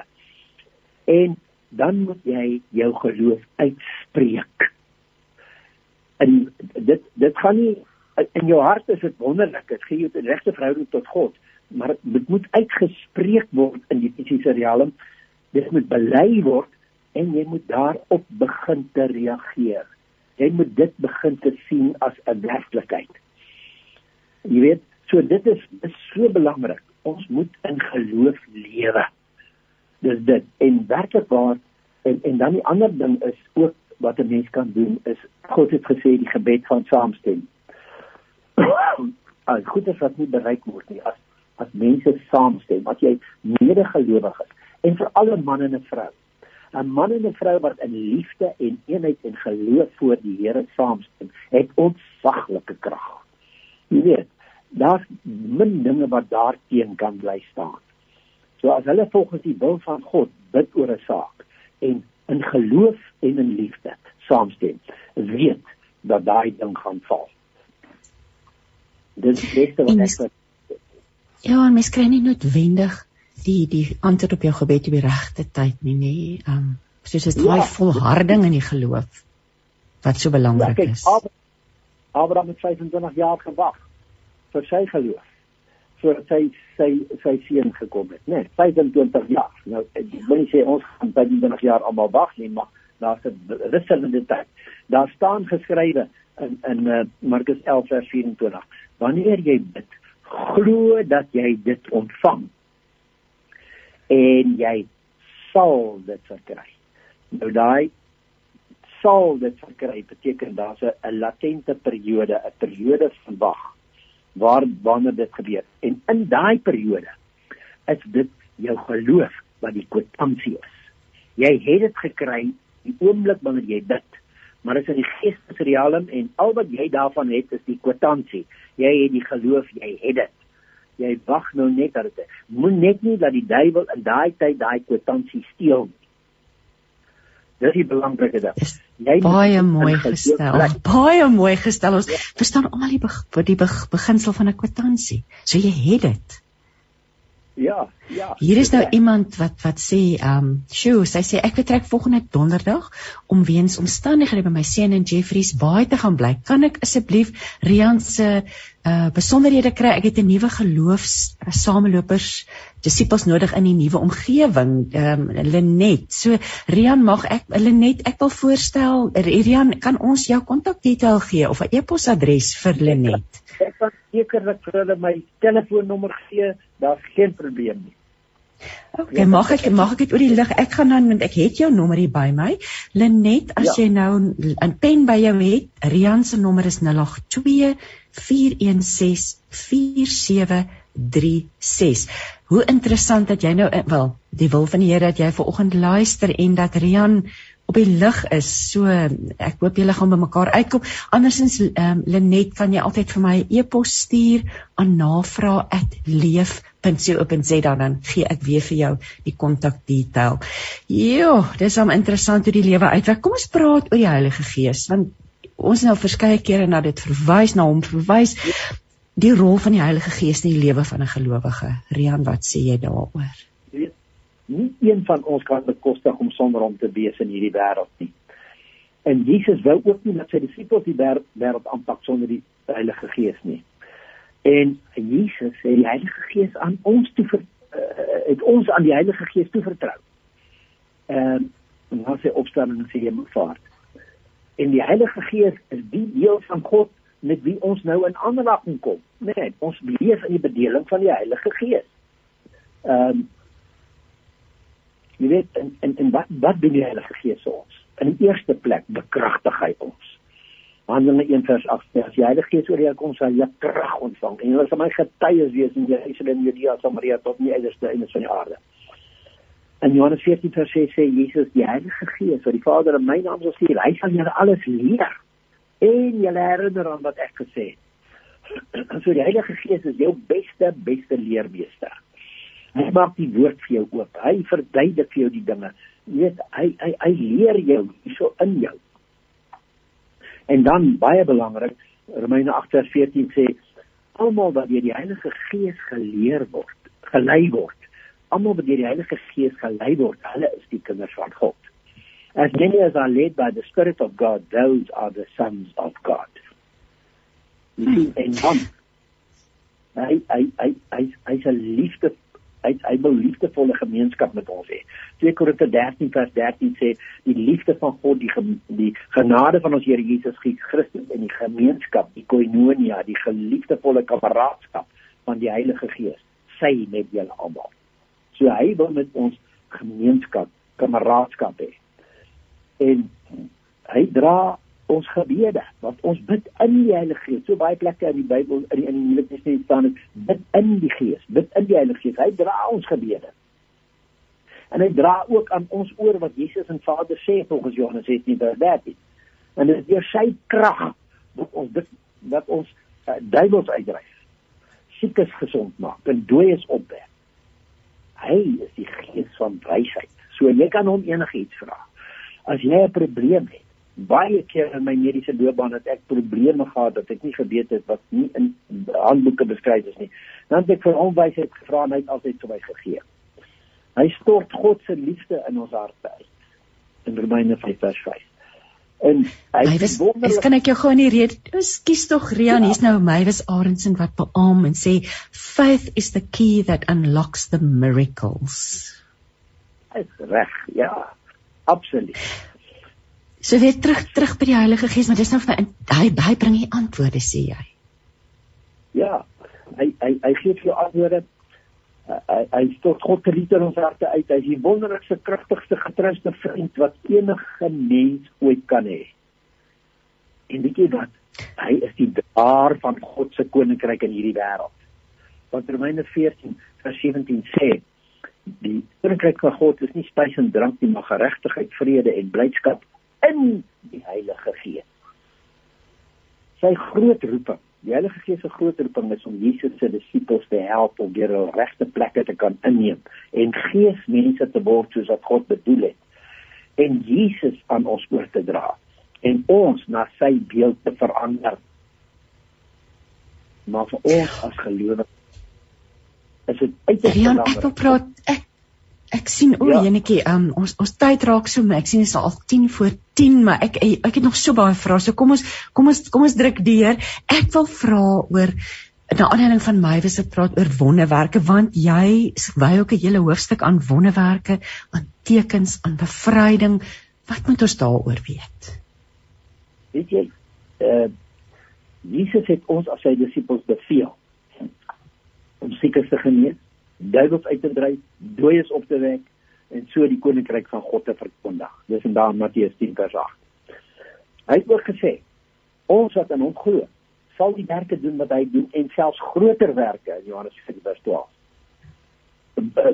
En dan moet jy jou geloof uitspreek en dit dit gaan nie in jou hart is dit wonderlik dit gee jou 'n regte verhouding tot God maar dit moet uitgespreek word in die fisiese realm dit moet bely word en jy moet daarop begin te reageer. Jy moet dit begin te sien as 'n werklikheid. Jy weet so dit is, is so belangrik. Ons moet in geloof lewe. Dis dit. En werklik waar en en dan die ander ding is ook wat 'n mens kan doen is God het gesê die gebed van saamstem. As goed is wat nie bereik word nie as as mense saamstem, as jy medegelowig is en vir alle manne en 'n vrou. 'n Man en 'n vrou wat in liefde en eenheid en geloof voor die Here saamstem, het ontsaglike krag. Jy weet, daar's min dinge wat daarteen kan bly staan. So as hulle volgens die wil van God bid oor 'n saak en in geloof en in liefde saamstem weet dat daai ding gaan val dit is beste wat ek Ja, en mens kry nie noodwendig die die antwoord op jou gebed op die regte tyd nie nê. Ehm um, soos dit daai ja, volharding in die geloof wat so belangrik ja, kijk, is. Abraham het 25 jaar gewag vir sy geloof voordat sy sy sy seun gekom het, né? Nee, 25 jaar. Nou ek wil nie sê ons gaan 25 jaar almal wag nie, maar daar's 'n wisselende tyd. Daar staan geskrywe in in uh, Markus 11 vers 24. Wanneer jy bid, glo dat jy dit ontvang en jy sal dit verkry. Nou daai sal dit verkry beteken daar's 'n latente periode, 'n periode van wag waar wanneer dit gebeur. En in daai periode is dit jou geloof wat die kwitansie is. Jy het dit gekry die oomblik wanneer jy bid. Maar dit is in die geestesrealm en al wat jy daarvan het is die kwitansie. Jy het die geloof, jy het dit. Jy wag nou net dat dit moet net nie dat die duiwel in daai tyd daai kwitansie steel nie. Dis die belangrike ding. Jy baie mooi gestel. Baie mooi gestel. Ons ja. verstaan almal die, be die be beginsel van 'n kwitansie. So jy het dit. Ja, ja. Hier is nou ja. iemand wat wat sê, ehm, um, "Sjoe, sy sê ek vertrek volgende donderdag om weens omstandighede by my seun in Jeffreys Bay te gaan bly. Kan ek asseblief Rian se uh besonderhede kry? Ek het 'n nuwe geloofs uh, samelopers disippels nodig in die nuwe omgewing. Ehm um, Lenet. So Rian, mag ek Lenet, ek wil voorstel, Rian, kan ons jou kontakdetail gee of 'n e-posadres vir Lenet? Ek kan sekerlik vir hulle my telefoonnommer gee daar's geen probleem nie. OK, ja, mag ek mag ek dit oor die lig? Ek gaan dan want ek het jou nommer hier by my. Lenet, as ja. jy nou 'n pen by jou het, Rian se nommer is 082 416 4736. Hoe interessant dat jy nou wel, die wil van die Here dat jy ver oggend luister en dat Rian op die lig is. So ek hoop julle gaan by mekaar uitkom. Andersins ehm um, Lenet kan jy altyd vir my 'n e e-pos stuur aan navraag@leef.co.za dan gee ek weer vir jou die kontak detail. Jo, dis om interessant hoe die lewe uitwerk. Kom ons praat oor die Heilige Gees want ons nou verskeie kere na dit verwys na hom verwys. Die rol van die Heilige Gees in die lewe van 'n gelowige. Rian, wat sê jy daaroor? Nie een van ons kan bekostig om sonder hom te wees in hierdie wêreld nie. En Jesus wou ook nie dat sy disippels die wêreld aanpak sonder die Heilige Gees nie. En Jesus het die Heilige Gees aan ons toe ver, uh, het ons aan die Heilige Gees toevertrou. Ehm en dan sê opstanding en sê hemelvaart. En die Heilige Gees is die deel van God met wie ons nou in aanraking kom. Nee, ons leef in die bedeling van die Heilige Gees. Ehm um, Jy weet en en, en wat wat doen die Heilige Gees vir ons? In die eerste plek bekragtig hy ons. Handelinge 1 vers 8 sê as die Heilige Gees oor jou kom, sal jy krag ontvang en jy sal my getuies wees in Jerusalem, Judea, Samaria tot die uiterste einde van die aarde. En Johannes 14 vers 6 sê Jesus die Heilige Gees wat die Vader in my naam sal stuur, hy sal julle alles leer en julle herinner aan wat ek gesê het. So die Heilige Gees is jou beste beste leermeester. Hy maak die woord vir jou oop. Hy verduidelik vir jou die dinge. Jy weet, hy hy hy leer jou hierso in jou. En dan baie belangrik, Romeine 8:14 sê almal wat deur die Heilige Gees geleer word, gelei word. Almal wat deur die Heilige Gees gelei word, hulle is die kinders van God. As many as are led by the Spirit of God, those are the sons of God. Hmm. En dan hy hy hy hy hy's 'n liefde hy hy wil liefdevolle gemeenskap met ons hê. 2 Korinte 13 vers 13 sê die liefde van God, die die genade van ons Here Jesus Christus en die gemeenskap, die koinonia, die geliefdevolle kameraadskap van die Heilige Gees, sy met julle almal. So hy wil met ons gemeenskap, kameraadskap hê. En hy dra ons gebede wat ons bid in die Heilige Gees. So baie plekke in die Bybel in die, in die Nuwe Testament staan dit bid in die Gees, bid in die Heilige Gees. Hy dra ons gebede. En hy dra ook aan ons oor wat Jesus en Vader sê volgens Johannes 17:13. En dit is deur sy krag wat ons dit dat ons uh, duiwels uitdryf. Siekes gesond maak en dooies opwek. Hy is die Gees van wysheid. So jy kan hom enigiets vra. As jy 'n probleem het, baie keer in my mediese loopbaan het ek probleme gehad dat ek nie geweet het wat nie in handboeke beskryf is nie. Dan het ek vir hom wysheid gevra en hy het altyd vir my gegee. Hy stort God se liefde in ons harte uit in Romeine 5:5. En hy Mywes, wonderlik... kan ek jou gou in die rede, skus tog Rian, ja. hier's nou Mywes Arendsen wat beam en sê faith is the key that unlocks the miracles. Dis reg, ja. Absoluut. So weer terug terug by die Heilige Gees, maar dis nou vir hy hy bring die antwoorde sê jy. Ja. Hy hy hy gee vir jou antwoorde. Hy hy stort God te liefde in ons harte uit. Hy is die wonderlikste, kragtigste, getrouste vriend wat enige mens ooit kan hê. En weet jy wat? Hy is die draer van God se koninkryk in hierdie wêreld. Want Romeine 14 vers 17 sê die koninkryk van God is nie spys en drank nie, maar geregtigheid, vrede en blydskap in die Heilige Gees. Sy groot roeping, die Heilige Gees se groot roeping is om Jesus se disippels te help om weer hul regte plekke te kan inneem en geesmense te word soos wat God bedoel het en Jesus aan ons oor te dra en ons na sy beeld te verander. Maar vir ons as gelowiges is dit uiters belangrik. Ek wil praat ek ek sien o, ja. enetjie, um, ons ons tyd raak so, ek sien dit is al 10 voor 10, maar ek ek het nog so baie vrae. So kom ons kom ons kom ons druk deur. Ek wil vra oor na aanleiding van my wese praat oor wonderwerke want jy wy ook 'n hele hoofstuk aan wonderwerke, aan tekens, aan bevryding. Wat moet ons daaroor weet? Weet jy, uh Jesus het ons as sy disippels beveel om siekes te genees, duiwels uit te dryf, dooies op te wek en so die koninkryk van God te verkondig. Dis in daar Matteus 10 vers 8. Hy het ook gesê ons wat in hom glo, sal die werke doen wat hy doen en selfs groter werke in Johannes 4 vers 12.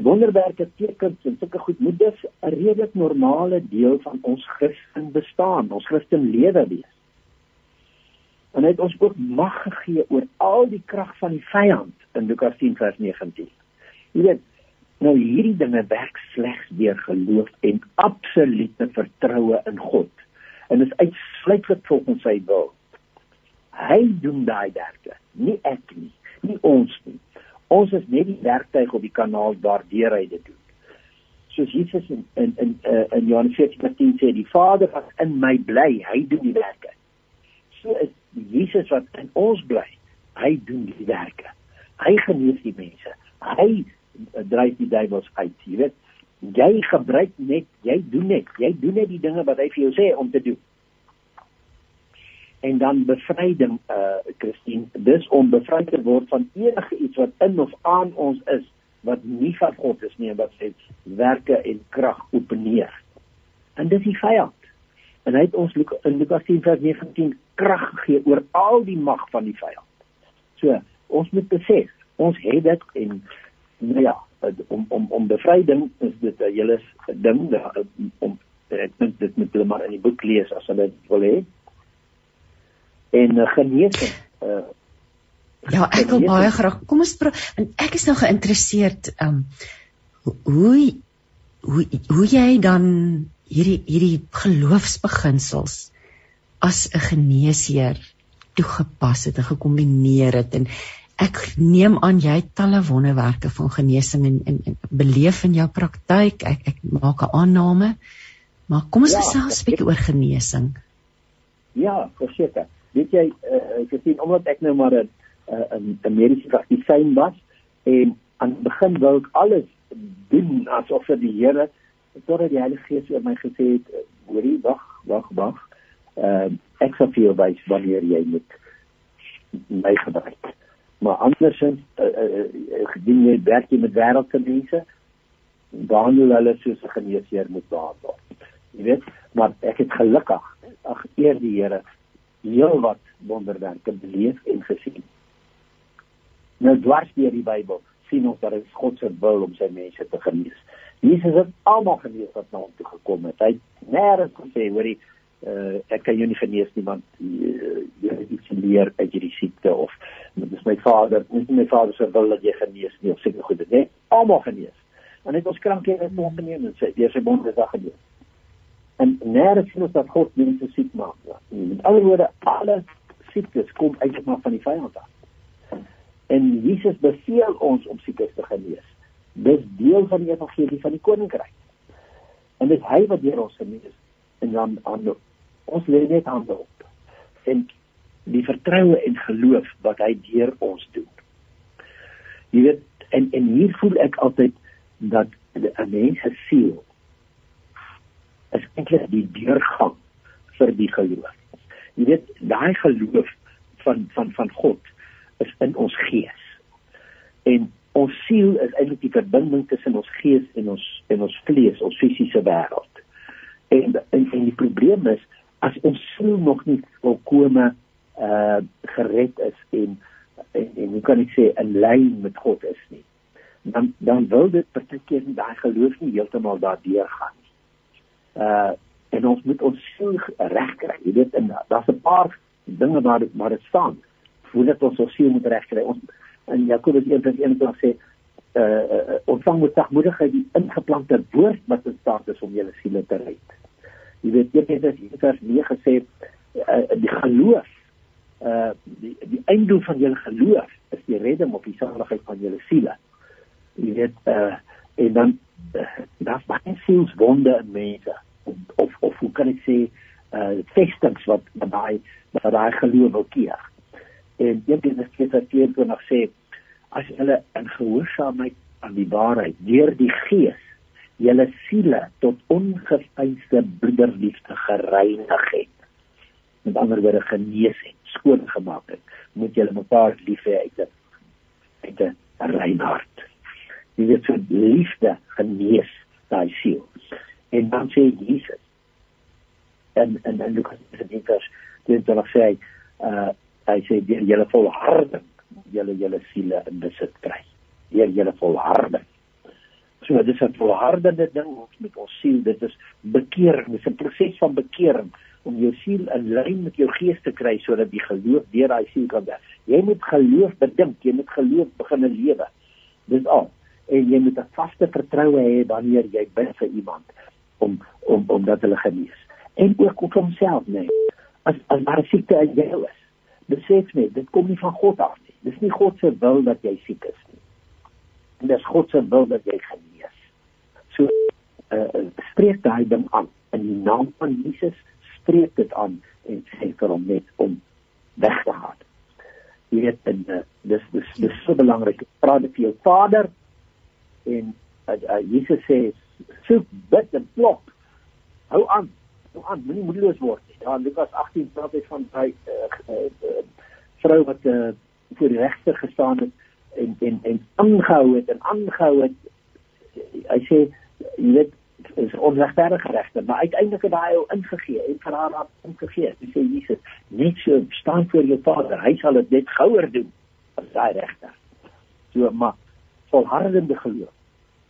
Wonderwerke tekens en sulke goed moet dus 'n redelik normale deel van ons Christen bestaan, ons Christen lewe wees en hy het ons ook mag gegee oor al die krag van die vyand in Lukas 10 vers 19. Jy weet, nou hierdie dinge werk slegs deur geloof en absolute vertroue in God. En is uitsluitlik volgens sy wil. Hy doen daai werke, nie ek nie, nie ons nie. Ons is net die werktuig op die kanaal waardeur hy dit doen. Soos Jesus in in in, uh, in Johannes 14:10 sê, die Vader wat in my bly, hy doen die werke. So is Jesus wat in ons bly, hy doen die werke. Hy genees die mense. Hy dryf die duiwels uit, jy weet. Jy gebruik net, jy doen net, jy doen net die dinge wat hy vir jou sê om te doen. En dan bevryding eh uh, Christine, dis om bevry te word van enige iets wat in of aan ons is wat nie van God is nie en wat sê werke en krag openeer. En dis die vyand en hy het ons in Lukas 10:19 krag gegee oor al die mag van die vyand. So, ons moet besef, ons het dit en nou ja, om om om bevryding is dit 'n hele ding om ek dink dit moet hulle maar in die boek lees as hulle wil hê. En uh, genesing uh, Ja, ek wil baie graag. Kom ons praat en ek is nou geïnteresseerd um hoe hoe hoe jy dan hierdie hierdie geloofsbeginsels as 'n geneesheer toegepas het en gekombineer het en ek neem aan jy het talle wonderwerke van genesing en, en, en beleef in jou praktyk ek ek maak 'n aanname maar kom ons ja, gesels 'n bietjie oor genesing ja verseker weet jy uh, ek sien omdat ek nou maar 'n 'n 'n mediese praktisyn was en aan die begin wou ek alles doen asof vir die Here totdat die Heilige Gees oor my gesê het, hoorie, wag, wag, wag. Ehm uh, ek sal vir jou wys wanneer jy moet my gebruik. Maar andersins, uh, uh, uh, gedien jy werk jy met wêreldse mense, behandel hulle soos 'n geneesheer moet behandel. Jy weet, maar ek het gelukkig, ag eer die Here, heel wat wonderwerke beleef en gesien. Nou dwars deur die Bybel sien ons dat dit God se wil om sy mense te genees. Jesus het almal genees wat na hom toe gekom het. Hy het nêrens gesê, hoorie, uh, ek kan jou nie genees nie want uh, jy het iets leer uit hierdie siekte of dit is my vader, nie my vader se wil dat jy genees nie of seker goed dit, nee, almal genees. En het ons krankhede nog geneem en sê, jy se bonde dag genees. En nêrens ons dat God mense siek maak. Ja. Met ander woorde, alle siektes kom eintlik maar van die vyand af. En Jesus beveel ons om siekes te genees dis deel van die evangelie van die koninkryk. En dit hy wat deur ons genees en dan aan ons lê net aan op. En die vertroue en geloof wat hy deur ons doen. Jy weet en en hier voel ek altyd dat 'n mens se siel is eintlik die deurgang vir die geloof. Jy weet daai geloof van van van God is in ons gees. En ons siel is eintlik die verbinding tussen ons gees en ons en ons vlees, ons fisiese wêreld. En, en en die probleem is as ons siel nog nie volkome uh gered is en en, en hoe kan ek sê in lyn met God is nie. Dan dan wil dit partykeer nie daai geloof nie heeltemal daardeur gaan nie. Uh en ons moet ons siel regkry. Jy weet en daar's 'n paar dinge waar waar dit staan. Voordat ons ons siel moet regkry. Ons in Jakobus 1:21 sê uh, uh ontvang met sagmoedigheid die ingeplante woord wat in staat is om julle siele te red. Jy weet Petrus in vers 9 sê uh, die geloof uh die die einddoel van julle geloof is die redding of die saligheid van julle siele. Jy weet uh en dan uh, daar's baie sielswonde in mense of, of hoe kan ek sê uh festings wat daai wat daai geloof wil keer en ding is dit wat hier toe nog sê as hulle in gehoorsaamheid aan die waarheid deur die gees julle siele tot ongefeilde broederliefde gereinig het. Met ander woorde genees het skoon gemaak het moet julle mekaar lief hê uit 'n uit 'n rein hart. Jy weet so liefde genees daai siel. En dan sê Jesus en en en Lukas 17 dit dan sê hy uh hy sê julle volharding julle julle siele in besit kry. Deur julle volharding so dit is 'n volhardende ding met ons siel dit is bekering dit is 'n proses van bekering om jou siel in lyn met jou gees te kry sodat die geloof deur daai siel kan werk. Jy moet geloof bedink jy moet geloof begin lewe. Dis al. En jy moet 'n vaste vertroue hê wanneer jy bid vir iemand om om om dat hulle genees. En ook op homself nee. As as maar siekte in jou is besef net, dit kom nie van God af nie. Dis nie God se wil dat jy siek is nie. En dis God se wil dat jy genees. So uh spreek daai ding aan in die naam van Jesus, spreek dit aan en sê vir hom net om weg te gaan. Jy weet en uh, dis dis dis so belangrik. Praat dit vir jou Vader en uh, uh, Jesus sê soek bid en klop. Hou aan aan moenie moedeloos word nie. Ja, Lukas 18 praat hy van hy uh, uh, uh, vrou wat uh, voor die regter gestaan het en en en aangehou het en aangehou het. Hy sê jy weet is onregverdige regter, maar uiteindelik het hy al ingegee en vir haar af ingegee. Hy sê Jesus, net so staan voor jou Vader, hy sal dit net gouer doen as daai regter. So maar volhardende geloof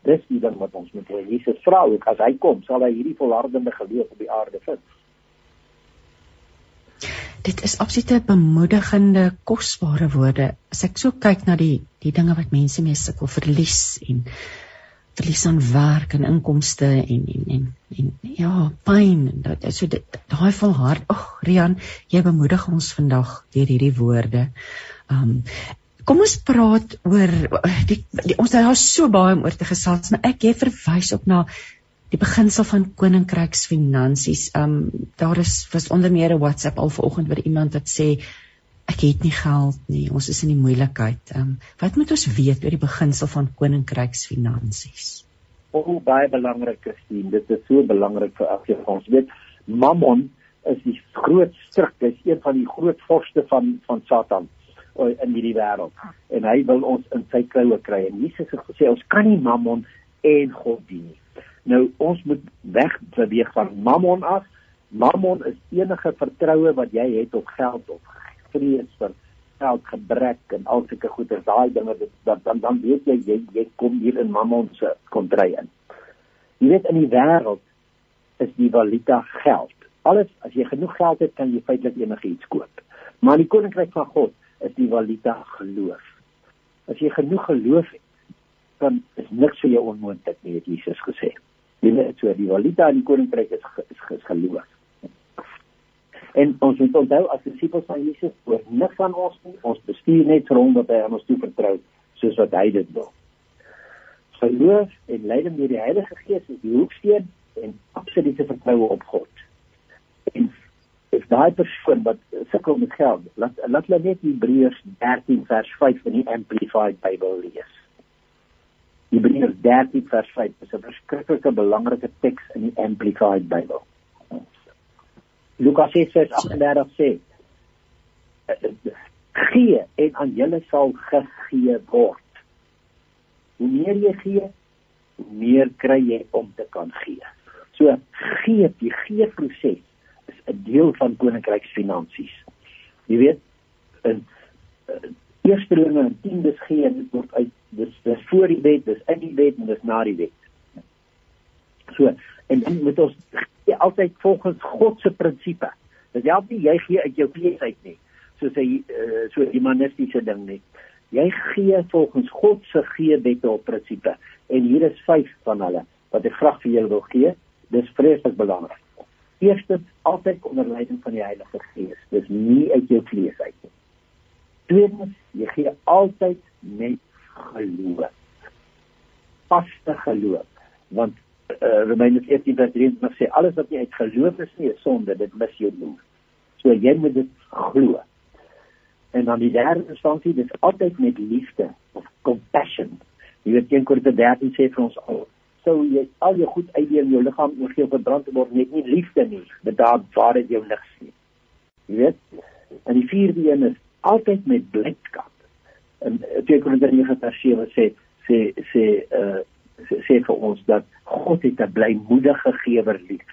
dis die ding wat ons moet hê. Jesus vra ook as hy kom, sal hy hierdie volhardende geloof op die aarde vind. Dit is absolute bemoedigende, kosbare woorde. As ek so kyk na die die dinge wat mense mee sukkel verlies en verlies aan werk en inkomste en en en en ja, pyn en dat so dit daai volhard. Ag, Rian, jy bemoedig ons vandag deur hierdie woorde. Um Kom ons praat oor die, die ons het daar so baie om oor te gesels, maar ek gee verwys op na die beginsel van koninkryksfinansies. Um daar is was onder meer 'n WhatsApp al vanoggend waar iemand wat sê ek het nie geld nie, ons is in die moeilikheid. Um wat moet ons weet oor die beginsel van koninkryksfinansies? O, baie belangrik is dit. Dit is so belangrik vir van ons. Weet, Mammon is die groot stryk, is een van die groot vorste van van Satan in hierdie wêreld en hy wil ons in sy kloue kry en Jesus het gesê ons kan nie mammon en God dien nie. Nou ons moet weg beweeg van mammon af. Mammon is enige vertroue wat jy het op geld of vrees vir geld gebrek en al sulke goeder daai dinge dit dan dan weet jy jy jy kom hier in mammon se kontry in. Jy weet in die wêreld is die valuta geld. Alles as jy genoeg geld het kan jy feitelik enigiets koop. Maar die koninkryk van God is die valuta geloof. As jy genoeg geloof het, dan is niks vir jou onmoontlik nie, het Jesus gesê. Jy weet so die valuta in die koninkryk is, is, is geloof. En ons moet onthou as disippels van Jesus, oor niks van ons nie, ons bestuur net vir hom wat hy aan ons toe vertrou, soos wat hy dit wil. Geloof en leiding deur die Heilige Gees is die hoeksteen en absolute vertroue op God. En if daai persoon wat sukkel met geld, laat laat hulle net Hebreërs 13 vers 5 in die Amplified Bible lees. Hebreërs 13 vers 5 is 'n verskriklike belangrike teks in die Amplified Bible. Lukas 6:38 sê gee en aan julle sal gegee word. Hoe meer jy gee, hoe meer kry jy om te kan gee. So gee, die gee proses is 'n deel van koninkryksfinansies. Jy weet, in eerstelinge en tiendes gee word uit dis dis voor die wet, dis in die wet en dis na die wet. So, en dan moet ons gee altyd volgens God se prinsipe. Dit help nie jy gee uit jou vlees uit nie, soos hy uh, so humanistiese ding nie. Jy gee volgens God se gee wette op prinsipe. En hier is vyf van hulle wat ek graag vir julle wil gee. Dis vreeslik belangrik. Eerstens, altyd onder leiding van die Heilige Gees. Dis nie uit jou vlees uit nie. Tweedens, jy gee altyd met geloof. Vaste geloof. Want uh, Romeine 14:23 sê alles wat nie uit geloof is nie, is sonde, dit mis jou doel. So jy moet dit glo. En dan die derde instansie, dis altyd met liefde of compassion. Jy weet een Korintiërs 13 sê vir ons al sou jy al jou goed uit in jou liggaam oorgee op brand te word net nie liefde nie, dit daar waar dit jou niks nie. Jy weet? En die vierde een is altyd met blydskap. En 2 Korintiërs 9 vers 7 sê sê sê uh sê, sê vir ons dat God het 'n blymoedige gewer lief.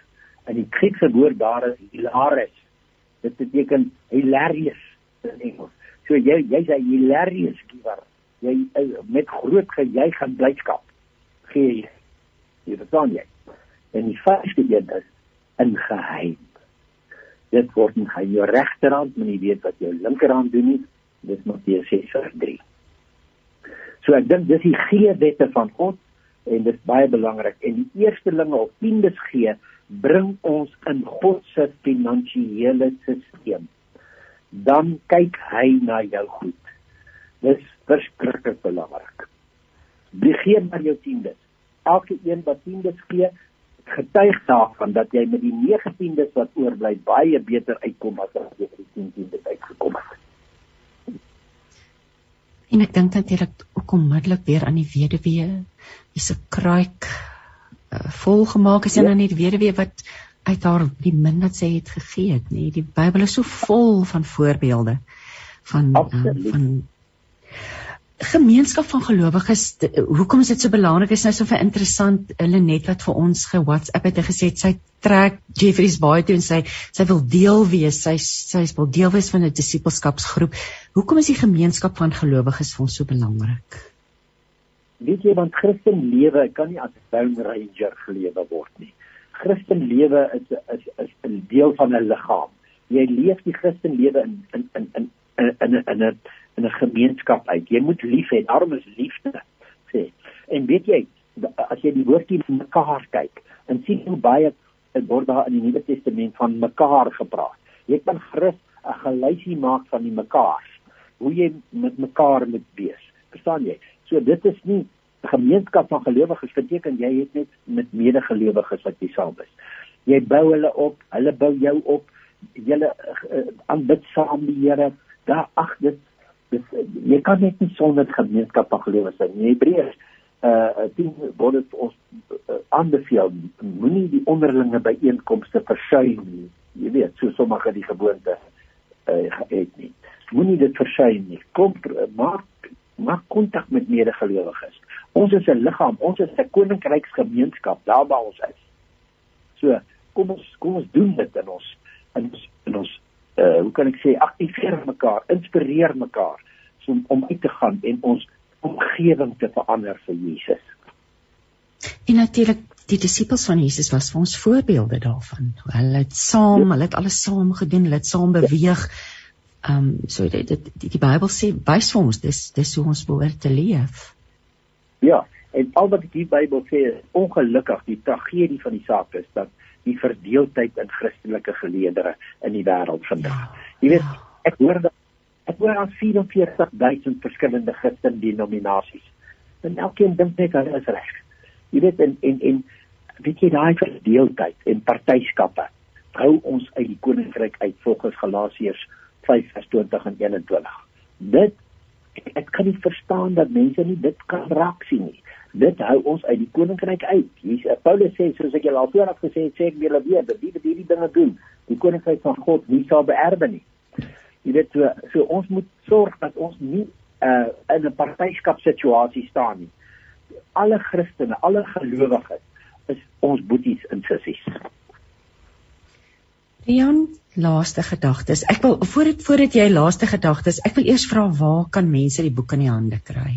In die Griekse woord daar is hilaris. Dit beteken hilarious in Engels. So jy jy's 'n hilarious giver. Jy met groot gejuig en blydskap gee jy. Jy verstaan jy? En die vyfde een is in geheim. Dit word in jou regterhand, moenie weet wat jou linkerhand doen nie. Dis Matteus 6:3. So ek dink dis die gee wette van God en dit is baie belangrik en die eerstelinge op tiendes gee bring ons in God se finansiële stelsel. Dan kyk hy na jou goed. Dis verskriklik belangrik. Begin met jou tiendes. Elke een wat tiendes gee, getuig daarvan dat jy met die 9 tiendes wat oorbly baie beter uitkom as as jy met die 10 tiendes uitgekom het. En ek dink natuurlik ook onmiddellik weer aan die weduwee, wie se kruik uh, vol gemaak is en ja. aan die weduwee wat uit haar die min wat sy het gegee het, nê. Die Bybel is so vol van voorbeelde van um, van gemeenskap van gelowiges hoekom is dit so belangrik is nou so vir interessant hulle net wat vir ons ge WhatsApp het gesê sy trek Jeffrey's baie toe en sy sy wil deel wees sy sy wil deel wees van 'n disippelskapsgroep hoekom is die gemeenskap van gelowiges vir ons so belangrik weet jy want Christen lewe kan nie as 'n lone ranger gelewe word nie. Christen lewe is is is 'n deel van 'n liggaam jy leef die Christen lewe in in in in in 'n in 'n gemeenskap uit. Jy moet lief hê. Daarom is liefde sê. En weet jy, as jy die woordjie mekaar kyk, en sien hoe baie dit word daar in die Nuwe Testament van mekaar gepraat. Jy kan gerus 'n geluisie maak van die mekaar. Hoe jy met mekaar moet wees. Verstaan jy? So dit is nie gemeenskap van gelowiges beteken jy het net met medegelowiges wat jy saam is. Jy bou hulle op, hulle bou jou op. Julle uh, aanbid saam die Here. Daar ag dit dis jy kan net nie sonder gemeenskap van gelowiges in Hebreërs uh dien word dit ons uh, aanbeveel moenie die onderlinge byeenkomste versuim nie. Jy weet so sommige die gewoonte uh het nie. Moenie dit versuim nie. Kom maak maak kontak met medegelowiges ons is 'n liggaam ons is 'n koninkryksgemeenskap daar waar ons is. So kom ons kom ons doen dit in ons in ons in ons uh hoe kan ek sê aktiveer mekaar, inspireer mekaar so om uit te gaan en ons omgewing te verander vir Jesus. En natuurlik die disippels van Jesus was vir ons voorbeelde daarvan. Hulle het saam, hulle het alles saam gedoen, hulle het saam beweeg. Ehm um, so dit die, die, die Bybel sê wys vir ons dis dis hoe ons behoort te leef. Ja, en al wat die Bybel sê is ongelukkig die tragedie van die saak is dat die verdeeldheid in Christelike geleedere in die wêreld vandag. Ja, Jy weet, ja. ek hoor dat ek hoor aan 44000 verskillende Christen denominasies. En elkeen dink net hulle is reg. Jy weet en en en weet jy daai verdeeldheid en partyskappe hou ons uit die koninkryk uit volgens Galasiërs 5:20 en 21. Dit ek kan nie verstaan dat mense nie dit kan raak sien nie. Dit hou ons uit die koninkryk uit. Hier eh, Paulus sê soos ek julle al vooraf gesê het, sê ek julle weer dat die wat hierdie dinge doen, die koninkryk van God nie sal beerwe nie. Jy weet so, so ons moet sorg dat ons nie uh, in 'n partyskap situasie staan nie. Alle Christene, alle gelowiges is ons boeties en sissies. Rian, laaste gedagtes. Ek wil voordat voordat jy laaste gedagtes, ek wil eers vra waar kan mense die boek in die hande kry?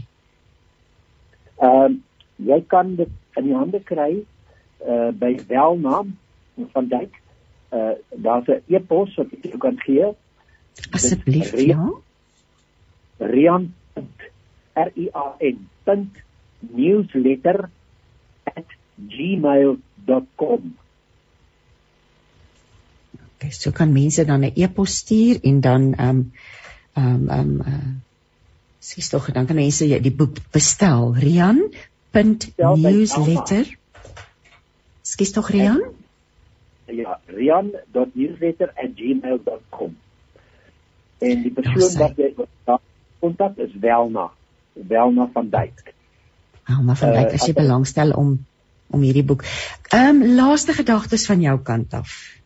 Ehm uh, jy kan dit in die hande kry uh by Welnaam van Dijk. Uh daar's 'n e-pos wat jy kan gee. Asseblief, ja. Rian R I A N. newsletter@gmail.com. Okay, so kan mense dan 'n e-pos stuur en dan ehm um, ehm um, ehm um, uh, sies tog dan kan mense die boek bestel. Rian.newsletter. Skies tog Rian? Ja, rian.newsletter@gmail.com. En die persoon wat jy kontak is Welna, Welna van Dijk. Welna van Dijk, as jy uh, belangstel om om hierdie boek. Ehm um, laaste gedagtes van jou kant af.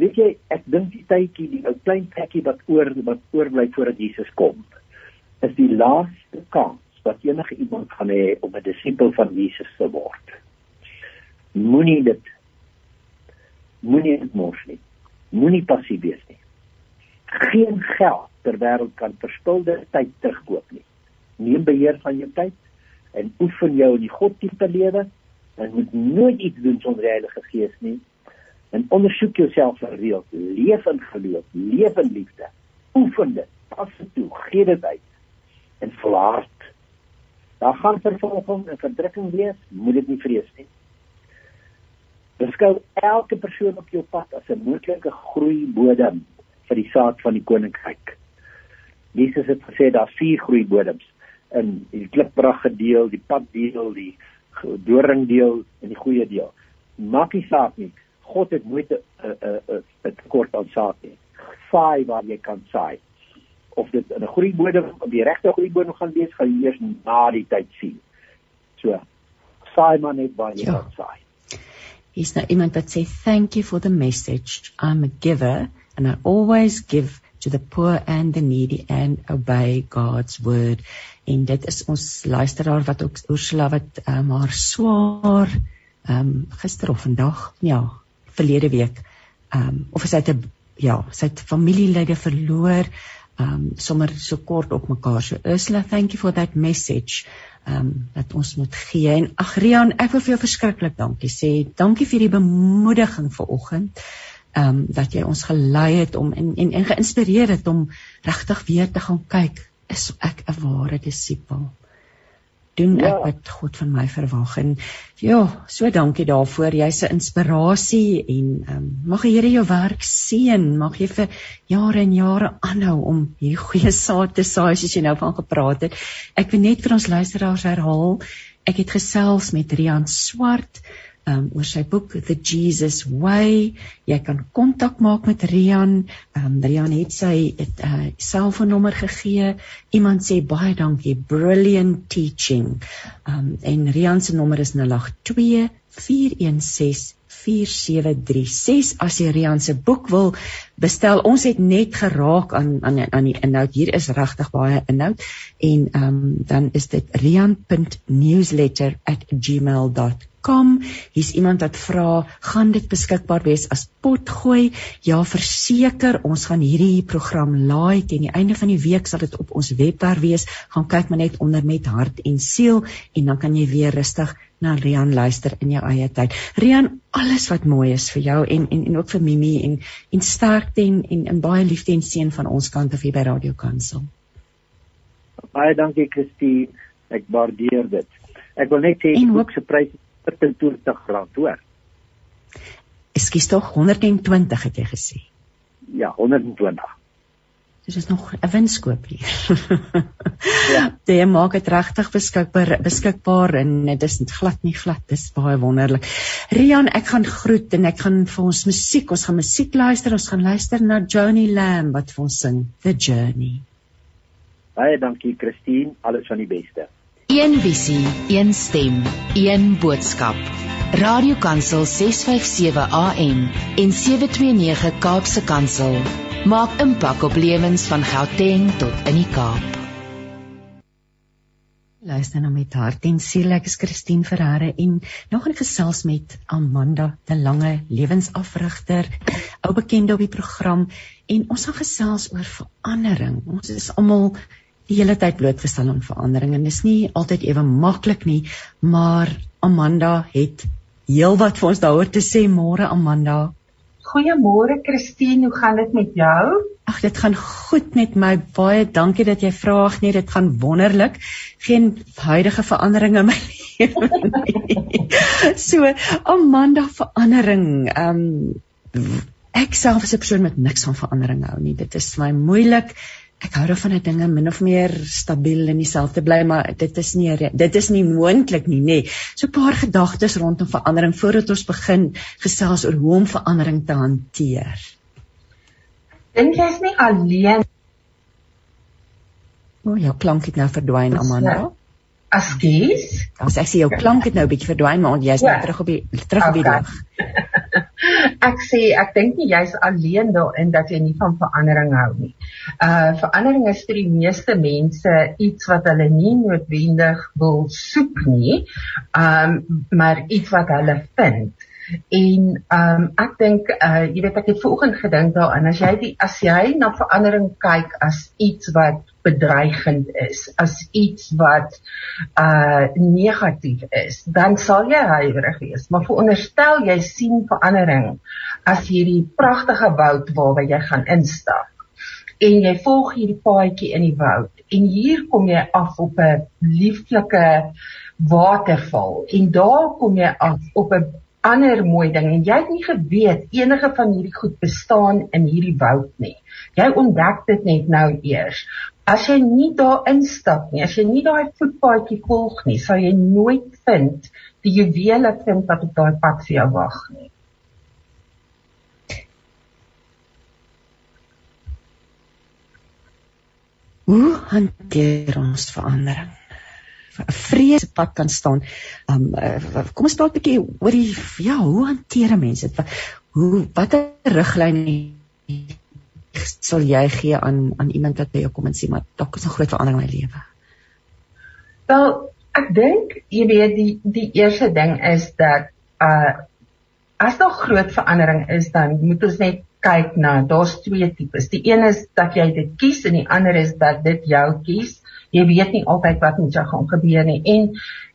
Weet jy, ek dink die tydjie, die ou klein trekkie wat oor wat oorbly voordat Jesus kom, is die laaste kans wat enige iemand gaan hê om 'n disipel van Jesus te word. Moenie dit moenie dit mors nie. Moenie passief wees nie. Geen geld ter wêreld kan verspilde tyd terugkoop nie. Neem beheer van jou tyd en oefen jou in die godtipe lewe en moet nooit iets doen sonder die Heilige Gees nie en ondersoek jouself gereeld, leef in geloof, leef in liefde, oefen dit, pas dit toe, gee dit uit en volhard. Daar gaan vervolging en verdrukking wees, moet dit nie vrees nie. Beskou elke persoon op jou pad as 'n moontlike groeibodem vir die saad van die koninkryk. Jesus het gesê daar's vier groeibodems in die klipbrag deel, die paddeel, die doringdeel en die goeie deel. Maak nie saak nie. God het nooit 'n 'n 'n tekort aan saad nie. Saai waar jy kan saai. Of dit 'n goeie bodem of die regte goeie bodem gaan wees, gaan jy eers na die tyd sien. So, saai maar net waar jy ja. kan saai. Is nou iemand wat sê thank you for the message. I'm a giver and I always give to the poor and the needy and obey God's word. En dit is ons luisteraar wat ook Ursula wat um, haar swaar ehm um, gister of vandag ja verlede week ehm um, of sy het 'n ja, sy het familielede verloor ehm um, sommer so kort op mekaar. So Ursula, thank you for that message. Ehm um, dat ons moet gee en ag Rian, ek wil vir jou verskriklik dankie sê. Dankie vir die bemoediging vanoggend. Ehm um, dat jy ons gelei het om en en, en geïnspireer het om regtig weer te gaan kyk is ek 'n ware disipel doen ja. ek wat God van my verwag en ja, so dankie daarvoor. Jy's 'n inspirasie en um, mag die Here jou werk seën. Mag jy vir jare en jare aanhou om hierdie goeie saad te saai soos jy nou van gepraat het. Ek wil net vir ons luisteraars herhaal. Ek het gesels met Rian Swart um oor sy boek The Jesus Way. Jy kan kontak maak met Rian. Um Rian het sy het uh selfoonnommer gegee. Iemand sê baie dankie. Brilliant teaching. Um en Rian se nommer is 082 416 4736 as jy Rian se boek wil bestel. Ons het net geraak aan aan aan die inhoud. Hier is regtig baie inhoud en ehm um, dan is dit rian.newsletter@gmail.com kom. Hier's iemand wat vra, gaan dit beskikbaar wees as potgooi? Ja, verseker, ons gaan hierdie program laai teen die einde van die week sal dit op ons webwerf wees. Gaan kyk maar net onder met hart en siel en dan kan jy weer rustig na Rian luister in jou eie tyd. Rian, alles wat mooi is vir jou en en en ook vir Mimi en en sterkte en en, en baie liefde en seën van ons kant af hier by Radio Kansel. Baie dankie Christie, ek waardeer dit. Ek wil net sê ook se prys 120 rand hoor. Ekskuus tog 120 het jy gesê. Ja, 120. Dit is nog 'n winskoop hier. ja. Dit maak dit regtig beskikbaar beskikbaar en dit is glad nie glad, dis baie wonderlik. Rian, ek gaan groet en ek gaan vir ons musiek, ons gaan musiek luister, ons gaan luister na Johnny Lamb wat vir ons sing The Journey. Baie dankie Christine, alles van die beste. Een visie, een stem, een boodskap. Radiokansel 657 AM en 729 Kaapse Kansel maak impak op lewens van Gauteng tot in die Kaap. Luister nou met hart en siel, ek is Christine Ferreira en nog 'n gesels met Amanda de Lange, lewensafrigter, ou bekende op die program en ons gaan gesels oor verandering. Ons is almal die hele tyd blootgestel aan verandering en dit is nie altyd ewe maklik nie, maar Amanda het heelwat vir ons daaroor te sê môre Amanda. Goeiemôre Christine, hoe gaan dit met jou? Ag, dit gaan goed met my. Baie dankie dat jy vra. Nee, dit gaan wonderlik. Geen huidige veranderinge in my lewe. so, Amanda verandering. Ehm um, ek self is 'n persoon met niks van verandering hou nie. Dit is vir my moeilik ek hou daarvan dat dinge min of meer stabiel en dieselfde bly maar dit is nie dit is nie moontlik nie nê so 'n paar gedagtes rondom verandering voordat ons begin gesels oor hoe om verandering te hanteer dink jy's nie alleen o oh, ja klank het nou verdwyn Amanda Askies. As ek sê jou klank het nou 'n bietjie verdwyn, maar jy's nou ja. terug op die terug op die dag. ek sê ek dink nie jy's alleen daarin dat jy nie van verandering hou nie. Uh verandering is vir die meeste mense iets wat hulle nie noodwendig wil soek nie, um maar iets wat hulle vind. En ehm um, ek dink uh jy weet ek het vanoggend gedink daaraan as jy die as jy na verandering kyk as iets wat bedreigend is, as iets wat uh negatief is, dan sal jy huiwerig wees. Maar veronderstel jy sien verandering as hierdie pragtige woud waarby jy gaan instap en jy volg hierdie paadjie in die woud en hier kom jy af op 'n lieflike waterval en daar kom jy af op 'n ander mooi ding en jy het nie geweet enige van hierdie goed bestaan in hierdie woud nie. Jy ontdek dit net nou eers. As jy nie daar instap nie, as jy nie daai voetpaadjie volg nie, sal jy nooit vind die juwele vind wat op daai pad vir jou wag nie. Hoe hanteer ons verandering? Vrees pad kan staan. Um kom ons praat 'n bietjie oor die ja, hoe hanteer mense dit? Hoe watter riglyne sal jy gee aan aan iemand wat by jou kom en sê maar dalk is 'n groot verandering in my lewe? Wel, ek dink jy weet die die eerste ding is dat uh as daar groot verandering is dan moet ons net kyk na daar's twee tipes. Die een is dat jy dit kies en die ander is dat dit jou kies jy weet nie altyd wat met jou gaan gebeur nie en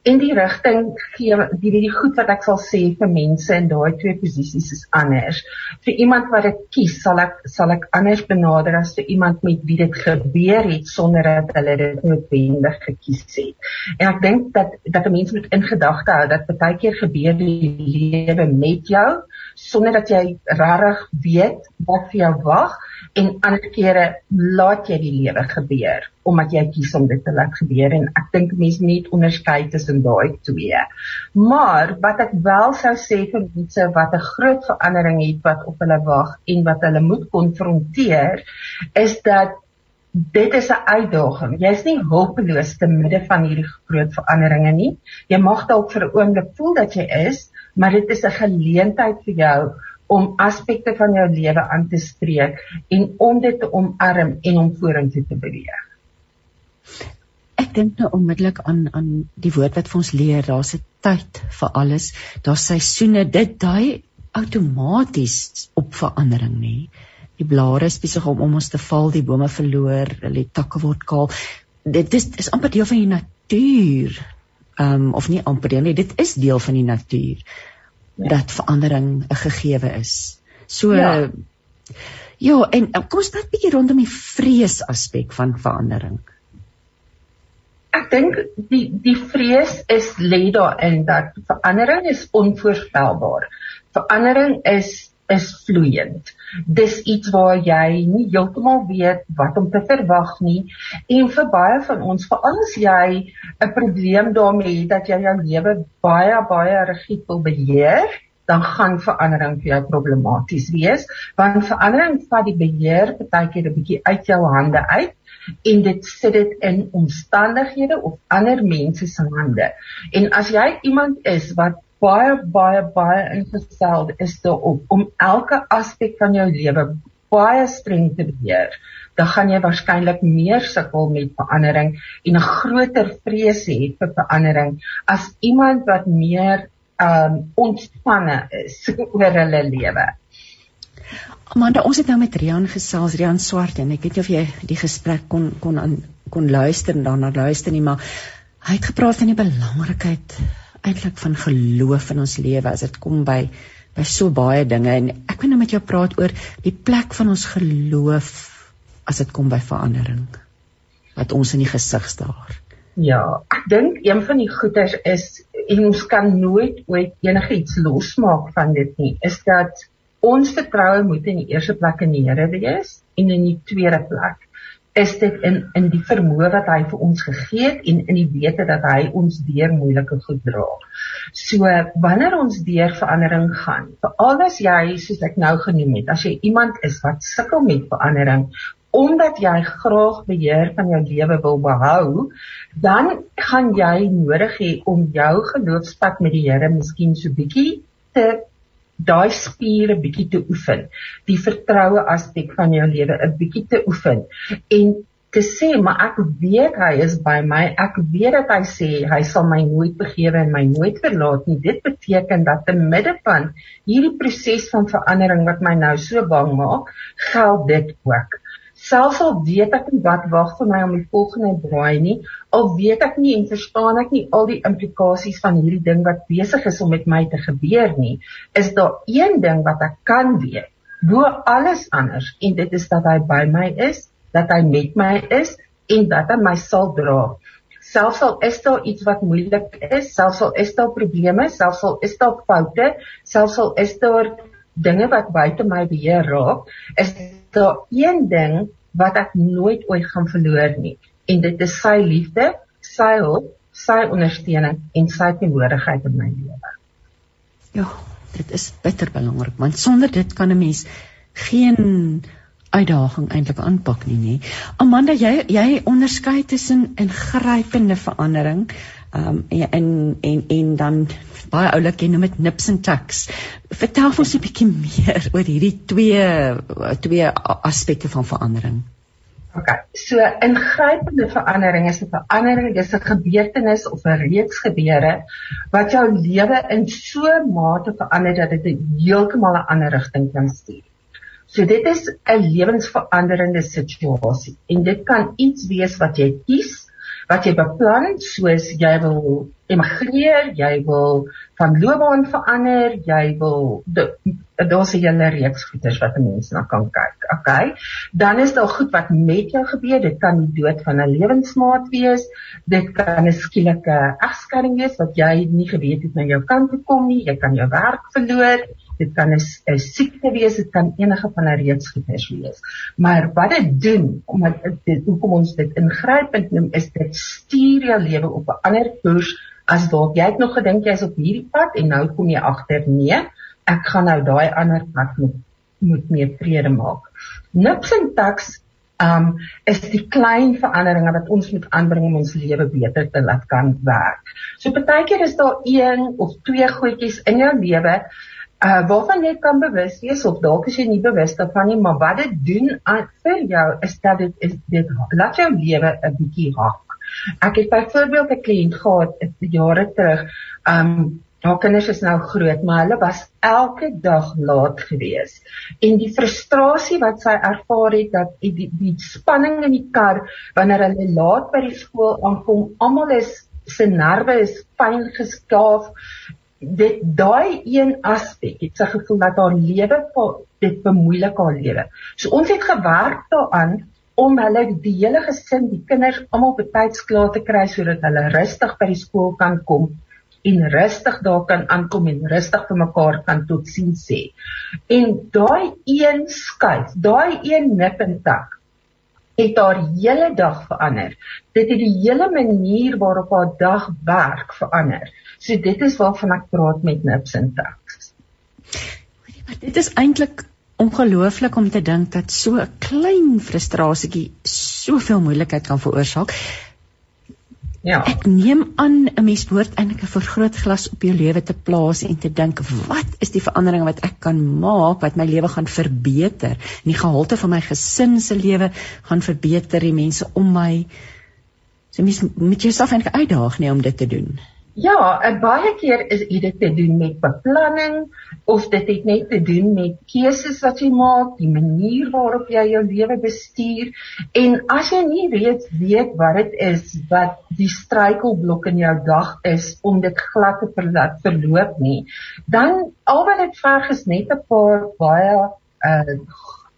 en die rigting gee die die goed wat ek sal sê vir mense in daai twee posisies is anders. Vir iemand wat dit kies, sal ek sal ek anders benader as vir iemand met wie dit gebeur het sonder dat hulle dit noodwendig gekies het. En ek dink dat dat 'n mens moet in gedagte hou dat baie keer gebeur die lewe met jou sonder dat jy regtig weet wat vir jou wag en ander kere laat jy die lewe gebeur omdat jy kies om dit te laat gebeur en ek dink mense moet onderskei tussen daai twee. Maar wat ek wel sou sê vir mense wat 'n groot verandering het wat op hulle wag en wat hulle moet konfronteer is dat dit is 'n uitdaging. Jy's nie hulpeloos te midde van hierdie groot veranderinge nie. Jy mag dalk vir 'n oomblik voel dat jy is, maar dit is 'n geleentheid vir jou om aspekte van jou lewe aan te spreek en om dit te omarm en om vorentoe te beweeg. Ek dink nou onmiddellik aan aan die woord wat vir ons leer, daar's 'n tyd vir alles, daar's seisoene, dit dui outomaties op verandering nie. Die blare is besig om om ons te val, die bome verloor, hulle takke word kaal. Dit is is amper deel van die natuur. Ehm um, of nie amper deel nie, dit is deel van die natuur dat verandering 'n gegewe is. So ja, ja en kom ons praat 'n bietjie rondom die vrees aspek van verandering. Ek dink die die vrees is lê daarin dat verandering is onvoorspelbaar. Verandering is is vloeiend. Dis iets waar jy nie heeltemal weet wat om te verwag nie en vir baie van ons, veral as jy 'n probleem daarmee het dat jy jou lewe baie baie rigied wil beheer, dan gaan verandering vir jou problematies wees, want verandering vat die beheer partykeer 'n bietjie uit jou hande uit en dit sit dit in omstandighede of ander mense se hande. En as jy iemand is wat baie baie baie ingestel is daarop om elke aspek van jou lewe baie streng te beheer, dan gaan jy waarskynlik meer sukkel met verandering en 'n groter vrees hê vir verandering as iemand wat meer um ontspanne is oor hulle lewe. Amanda, ons het nou met Rian gesels, Rian Swart en ek weet nie of jy die gesprek kon kon aan kon luister en daarna luister nie, maar hy het gepraat van die belangrikheid eintlik van geloof in ons lewe as dit kom by by so baie dinge en ek wil nou met jou praat oor die plek van ons geloof as dit kom by verandering wat ons in die gesig staar. Ja, ek dink een van die goeters is en ons kan nooit ooit enigiets losmaak van dit nie, is dat ons vertroue moet in die eerste plek in die Here wees en in die tweede plek is dit in in die vermoë wat hy vir ons gegee het en in die wete dat hy ons deur moeilike goed dra. So wanneer ons deur verandering gaan, veral as jy soos ek nou genoem het, as jy iemand is wat sukkel met verandering omdat jy graag beheer van jou lewe wil behou, dan gaan jy nodig hê om jou geloofspad met die Here miskien so bietjie te daai spiere bietjie te oefen, die vertroue aspek van jou lewe 'n bietjie te oefen en te sê maar ek weet hy is by my, ek weet dat hy sê hy sal my nooit begewe en my nooit verlaat nie. Dit beteken dat te midde van hierdie proses van verandering wat my nou so bang maak, geld dit ook selfs al weet ek nie wat wag vir my om die volgende draai nie, al weet ek nie en verstaan ek nie al die implikasies van hierdie ding wat besig is om met my te gebeur nie, is daar een ding wat ek kan weet, bo alles anders en dit is dat hy by my is, dat hy met my is en dat hy my sal dra. Selfs al is daar iets wat moeilik is, selfs al is daar probleme, selfs al is daar foute, selfs al is daar dinge wat buite my beheer raak, is daar een ding wat ek nooit ooit gaan verloor nie en dit is sy liefde, sy hulp, sy ondersteuning en sy teenwoordigheid in my lewe. Ja, dit is bitter belangrik want sonder dit kan 'n mens geen uitdaging eintlik aanpak nie, nê. Amanda, jy jy onderskei tussen ingrypende verandering um en en en dan baie oulik jy noem dit nips and tucks. Vertel ons 'n bietjie meer oor hierdie twee twee aspekte van verandering. OK. So ingrypende verandering is 'n verandering, dis 'n gebeurtenis of 'n reeks gebeure wat jou lewe in so 'n mate verander dat dit heeltemal 'n ander rigting kan stuur. So dit is 'n lewensveranderende situasie en dit kan iets wees wat jy kies wat jy beplan soos jy wil emigreer, jy wil van loopbaan verander, jy wil daar's 'n hele reeks goeders wat 'n mens na kan kyk. Okay? Dan is daar goed wat met jou gebeur. Dit kan die dood van 'n lewensmaat wees. Dit kan 'n skielike egskeiding wees wat jy nie geweet het na jou kant toe kom nie. Jy kan jou werk verloor dit kan 'n siekte wees, dit kan enige van 'n reeks goeders wees. Maar wat dit doen omdat dit hoekom ons dit ingrypend noem is dit stuur jou lewe op 'n ander koers as dalk jy het nog gedink jy's op hierdie pad en nou kom jy agter nee, ek gaan nou daai ander pad moet moet meer vrede maak. Nips en taks um is die klein veranderinge wat ons moet aanbring om ons lewe beter te laat kan werk. So partykeer is daar een of twee goedjies in jou lewe uh waarvan jy kan bewus wees of dalk is jy nie bewus daarvan nie, maar wat dit doen aan vir jou is dat dit is dit laat jou lewe 'n bietjie hak. Ek het byvoorbeeld 'n kliënt gehad jare terug. Um haar kinders is nou groot, maar hulle was elke dag laat gewees. En die frustrasie wat sy ervaar het dat die, die, die spanning in die kar wanneer hulle laat by die skool aankom, almal is se nerve is pyn geskaaf dit daai een aspek het sy gevoel dat haar lewe dit bemoeilik haar lewe. So ons het gewerk daaraan om hulle die hele gesin, die kinders almal betyds klaar te kry sodat hulle rustig by die skool kan kom en rustig daar kan aankom en rustig vir mekaar kan totsiens sê. En daai een skuif, daai een nip en tak het haar hele dag verander. Dit het die hele manier waarop haar dag werk verander. So dit is waarvan ek praat met nips en taks. Dit is eintlik ongelooflik om te dink dat so 'n klein frustrasietjie soveel moeilikheid kan veroorsaak. Ja. Ek neem aan 'n mens behoort eintlik 'n vergrootglas op jou lewe te plaas en te dink wat is die veranderinge wat ek kan maak wat my lewe gaan verbeter? En die gehalte van my gesin se lewe gaan verbeter, die mense om my. So mens moet jouself eintlik uitdaag nie om dit te doen. Ja, baie keer is dit te doen met beplanning of dit het net te doen met keuses wat jy maak, die manier waarop jy jou lewe bestuur. En as jy nie weet weet wat dit is wat die struikelblok in jou dag is om dit glad te verloop nie, dan al wat dit verg is net 'n paar baie uh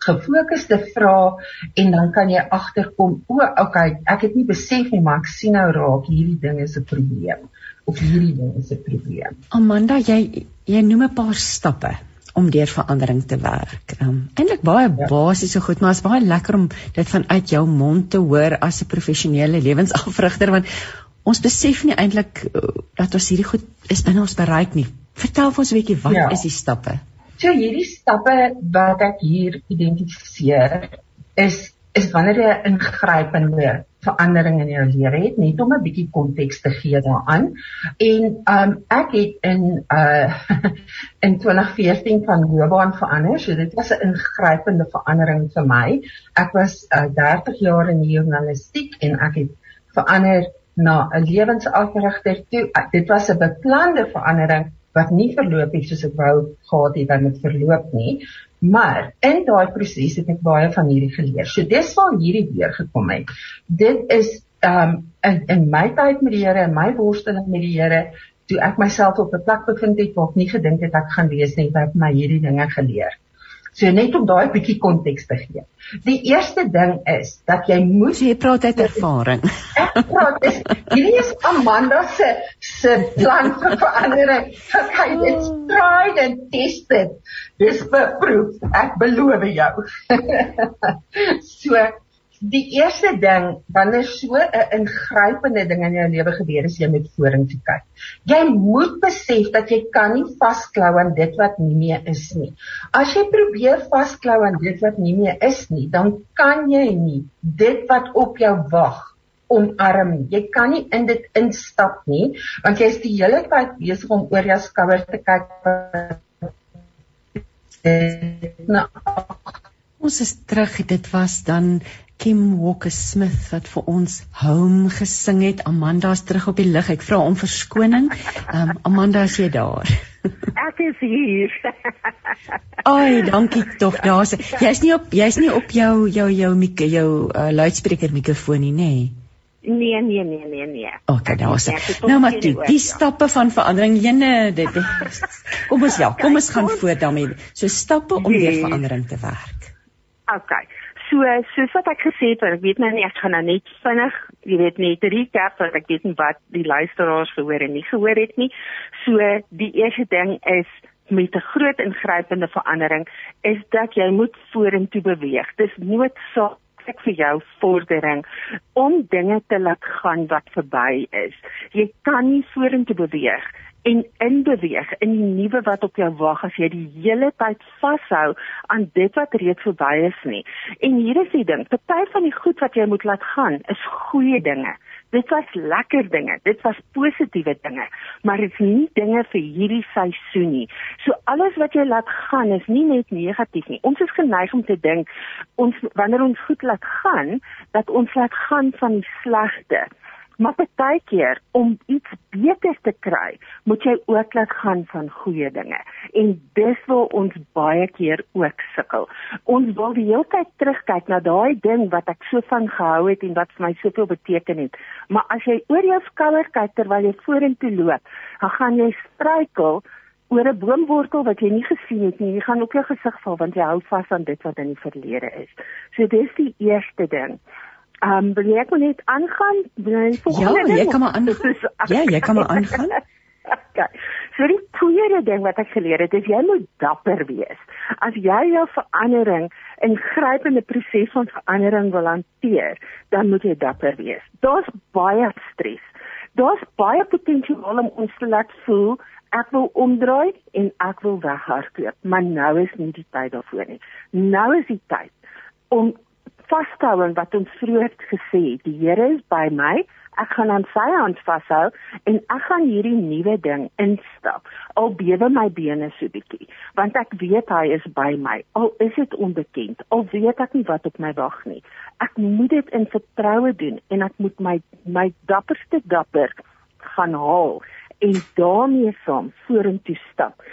gefokusde vrae en dan kan jy agterkom o, okay, ek het nie besef nie maar ek sien nou raak hierdie ding is 'n probleem of hierdie ding is 'n probleem. Amanda, jy jy noem 'n paar stappe om deur verandering te werk. Um, Eintlik baie ja. basiese goed, maar is baie lekker om dit vanuit jou mond te hoor as 'n professionele lewensafrigter want ons besef nie eintlik uh, dat ons hierdie goed is binne ons bereik nie. Vertel vir ons 'n bietjie wat ja. is die stappe? So hierdie stappe wat ek hier identifiseer is is wanneer jy 'n ingrypende verandering in jou lewe het net om 'n bietjie konteks te gee daaraan. En um ek het in uh in 2014 van loopbaan verander. So dit was 'n ingrypende verandering vir my. Ek was uh, 30 jaar in die journalistiek en ek het verander na 'n lewensafrigter toe. Uh, dit was 'n beplande verandering wat nie verloop het soos ek wou gehad het dat dit verloop nie. Maar in daai proses het ek baie van hierdie geleer. So dis waar hierdie weer gekom het. Dit is um in in my tyd met die Here en my worsteling met die Here toe ek myself op 'n plek bevind het waar ek nie gedink het ek gaan lees nie, het ek my hierdie dinge geleer. So net om daai bietjie konteks te gee. Die eerste ding is dat jy moet jy praat uit ervaring. Ek praat is hierdie is Amanda se se plan vir verandering. Okay, it's tried and tested. Dis beproef. Ek beloof jou. so die eerste ding wanneer so 'n ingrypende ding in jou lewe gebeur is jy moet vorentoe kyk. Jy moet besef dat jy kan nie vasklou aan dit wat nie meer is nie. As jy probeer vasklou aan dit wat nie meer is nie, dan kan jy nie dit wat op jou wag omarm. Jy kan nie in dit instap nie want jy is die hele tyd besig om oor jou skouer te kyk. Ons is terug. Dit was dan Kim Walker Smith wat vir ons Home gesing het. Amanda is terug op die lig. Ek vra om verskoning. Um, Amanda, is jy daar? Ek is hier. Ai, dankie tog. Daar's jy's nie op jy's nie op jou jou jou mik jou uh, luidspreker mikrofoon nie, nê? Nee, nee, nee, nee, nee. Okay, daar's. Nou maar toe, die stappe van verandering, jene, dit Kom ons ja, kom ons gaan voort daarmee. So stappe om weer verandering te werk. Okay. So soos wat ek gesê het, ek weet nou nie ek gaan nou net vinnig, jy weet net recap want ek weet nie wat die luisteraars gehoor en nie gehoor het nie. So die eerste ding is met 'n groot ingrypende verandering is dat jy moet vorentoe beweeg. Dis noodsaaklik vir jou vordering om dinge te laat gaan wat verby is. Jy kan nie vorentoe beweeg en in beweeg in die nuwe wat op jou wag as jy die hele tyd vashou aan dit wat reeds verby is nie. En hier is die ding, party van die goed wat jy moet laat gaan is goeie dinge. Dit was lekker dinge, dit was positiewe dinge, maar dit is nie dinge vir hierdie seisoen nie. So alles wat jy laat gaan is nie net negatief nie. Ons is geneig om te dink ons wanneer ons goed laat gaan, dat ons laat gaan van die slegte. Maar baie keer om iets beter te kry, moet jy ook laat gaan van goeie dinge. En dis waar ons baie keer ook sukkel. Ons wil die hele tyd terugkyk na daai ding wat ek so van gehou het en wat vir my soveel beteken het. Maar as jy oor jou skouer kyk terwyl jy vorentoe loop, dan gaan jy struikel oor 'n boomwortel wat jy nie gesien het nie. Jy gaan op jou gesig val want jy hou vas aan dit wat in die verlede is. So dis die eerste ding. Ehm um, wil jy net aangaan? Ja, jy kan maar aangaan. Ja, jy kan maar aangaan. Okay. So die tweede ding wat ek geleer het, is jy moet dapper wees. As jy jou verandering ingrypende proses van verandering wil hanteer, dan moet jy dapper wees. Daar's baie stres. Daar's baie potensiaal om ons te laat voel ek wil omdraai en ek wil weghardloop, maar nou is nie die tyd daarvoor nie. Nou is die tyd om vas te hou aan wat ons vroeër gesê het. Die Here is by my. Ek gaan aan sy hand vashou en ek gaan hierdie nuwe ding instap. Al bewe my bene so bietjie, want ek weet hy is by my. Al is dit onbekend, al weet ek nie wat op my wag nie. Ek moet dit in vertroue doen en ek moet my my dapperste dapper gaan haal en daarmee saam vorentoe stap.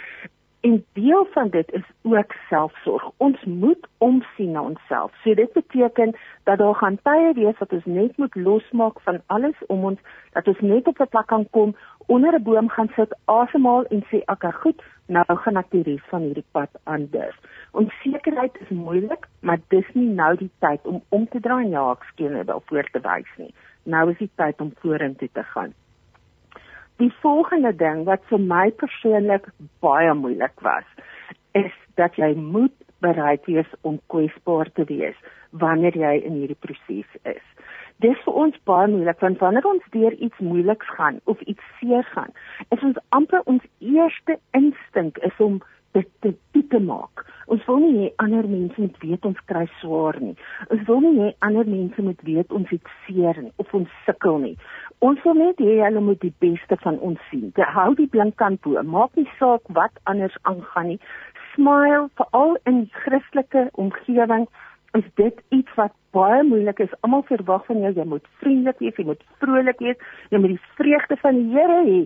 En deel van dit is ook selfsorg. Ons moet omsien na onsself. So dit beteken dat daar gaan tye wees wat ons net moet losmaak van alles om ons dat ons net op 'n plek kan kom, onder 'n boom gaan sit, asemhaal en sê, "Ag, okay, goed, nou gaan ek die res van hierdie pad aandurf." Onsekerheid is moeilik, maar dis nie nou die tyd om om te draai en ja, ek skien dit al voor te wys nie. Nou is die tyd om vorentoe te gaan. Die volgende ding wat vir my persoonlik baie moeilik was, is dat jy moet bereid wees om kwesbaar te wees wanneer jy in hierdie proses is. Dis vir ons baie moeilik want wanneer ons deur iets moeiliks gaan of iets seer gaan, is ons amper ons eerste instink is om dit te toe te maak. Ons wil nie hê ander mense moet weet ons kry swaar nie. Ons wil nie hê ander mense moet weet ons het seer nie of ons sukkel nie. Ons wil net hê hulle moet die beste van ons sien. Te hou die blinkkant bo. Maak nie saak wat anders aangaan nie. Smile veral in Christelike omgewing is dit iets wat baie moeilik is. Almal verwag van jou jy moet vriendelik wees, jy moet vrolik wees, jy moet die vreugde van die Here hê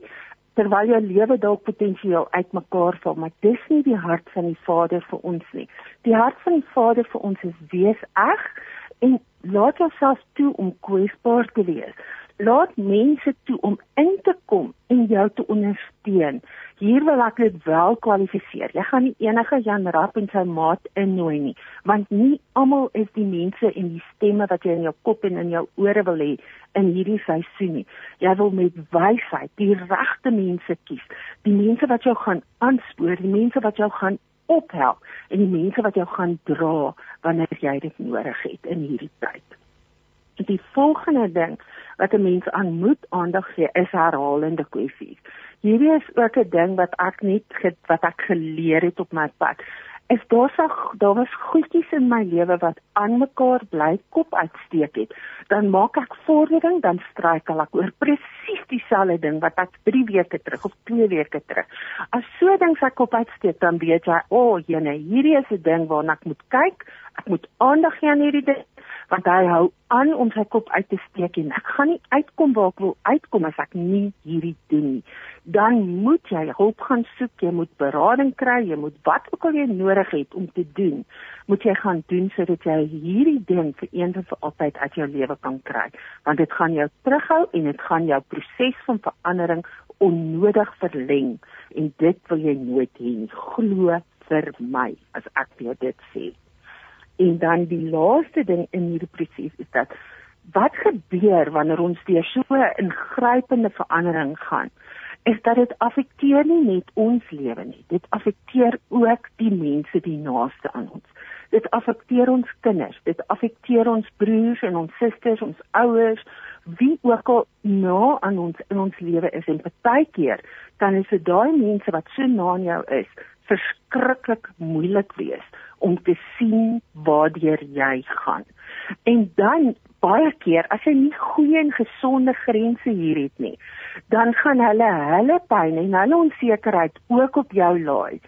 terwyl jou lewe dalk potensieel uitmekaar val, maar dis nie die hart van die Vader vir ons nie. Die hart van die Vader vir ons is wees eg en laat jouself toe om kwesbaar te wees laat mense toe om in te kom en jou te ondersteun. Hier wil ek dit wel kwalifiseer. Jy gaan nie enige Jan Rapp en sy maat innooi nie, want nie almal is die mense en die stemme wat jy in jou kop en in jou ore wil hê in hierdie seisoen nie. Jy wil met wysheid die regte mense kies. Die mense wat jou gaan aanspoor, die mense wat jou gaan ophelp en die mense wat jou gaan dra wanneer jy dit nodig het in hierdie tyd. Die volgende ding wat 'n mens aan moet aandag gee is herhalende kwessies. Hierdie is ook 'n ding wat ek net wat ek geleer het op my pad. Is daar so daar was goedjies in my lewe wat aan mekaar bly kop uitsteek het. Dan maak ek vordering, dan struikel ek oor presies dieselfde ding wat ek 3 weke terug of 2 weke terug. As so ding se kop uitsteek, dan weet jy, o, oh, jene, hierdie is 'n ding waarna ek moet kyk. Ek moet aandag gee aan hierdie ding want hy hou aan om sy kop uit te steek en ek gaan nie uitkom waar ek wil uitkom as ek nie hierdie doen nie. Dan moet jy hulp gaan soek, jy moet berading kry, jy moet wat ook al jy nodig het om te doen, moet jy gaan doen sodat jy hierdie ding vir eens en vir altyd uit jou lewe kan kry, want dit gaan jou terughou en dit gaan jou proses van verandering onnodig verleng en dit wil jy nooit hê nie. Glo vir my as ek vir dit sê. En dan die laaste ding in hierdie proses is dat wat gebeur wanneer ons deur so 'n ingrypende verandering gaan? Is dat dit affekteer nie net ons lewe nie. Dit affekteer ook die mense die naaste aan ons. Dit affekteer ons kinders, dit affekteer ons broers en ons susters, ons ouers, wie ook al na aan ons in ons lewe is en partykeer kan dit daai mense wat so na aan jou is, verskriklik moeilik wees om te sien waartoe jy gaan. En dan baie keer as jy nie goeie en gesonde grense hier het nie, dan gaan hulle hulle pyn en hulle onsekerheid ook op jou laai.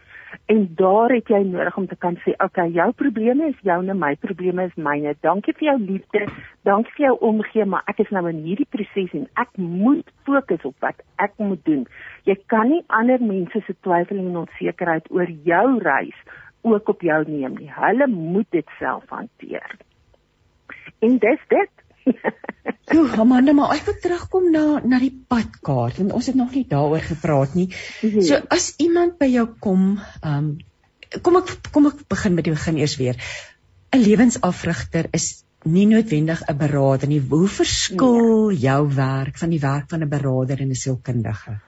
En daar het jy nodig om te kan sê, "Oké, okay, jou probleme is joune, my probleme is myne. Dankie vir jou liefde, dankie vir jou omgee, maar ek is nou in hierdie proses en ek moet fokus op wat ek moet doen. Jy kan nie ander mense se twyfel en onsekerheid oor jou reis ook op jou neem nie. Hulle moet dit self hanteer. En dis dit. Jo, Amanda, maar ek wil terugkom na na die padkaart want ons het nog nie daaroor gepraat nie. Mhm. So as iemand by jou kom, ehm um, kom ek kom ek begin met die begin eers weer. 'n Lewensafrigter is nie noodwendig 'n beraader nie. Hoe verskil nee. jou werk van die werk van 'n beraader en 'n sielkundige?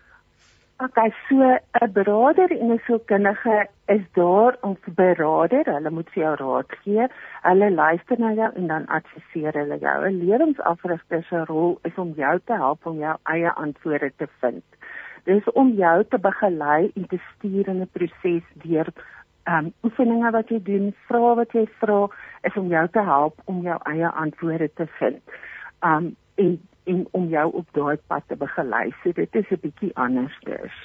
Okay, so 'n beraader en 'n sielkundige is daar om te berader. Hulle moet vir jou raad gee. Hulle luister na jou en dan adviseer hulle jou. 'n Lewensafrigter se rol is om jou te help om jou eie antwoorde te vind. Dis om jou te begelei en te stuur in 'n proses deur ehm um, oefeninge wat jy doen, vrae wat jy vra, is om jou te help om jou eie antwoorde te vind. Um en en om jou op daai pad te begelei. So dit is 'n bietjie anders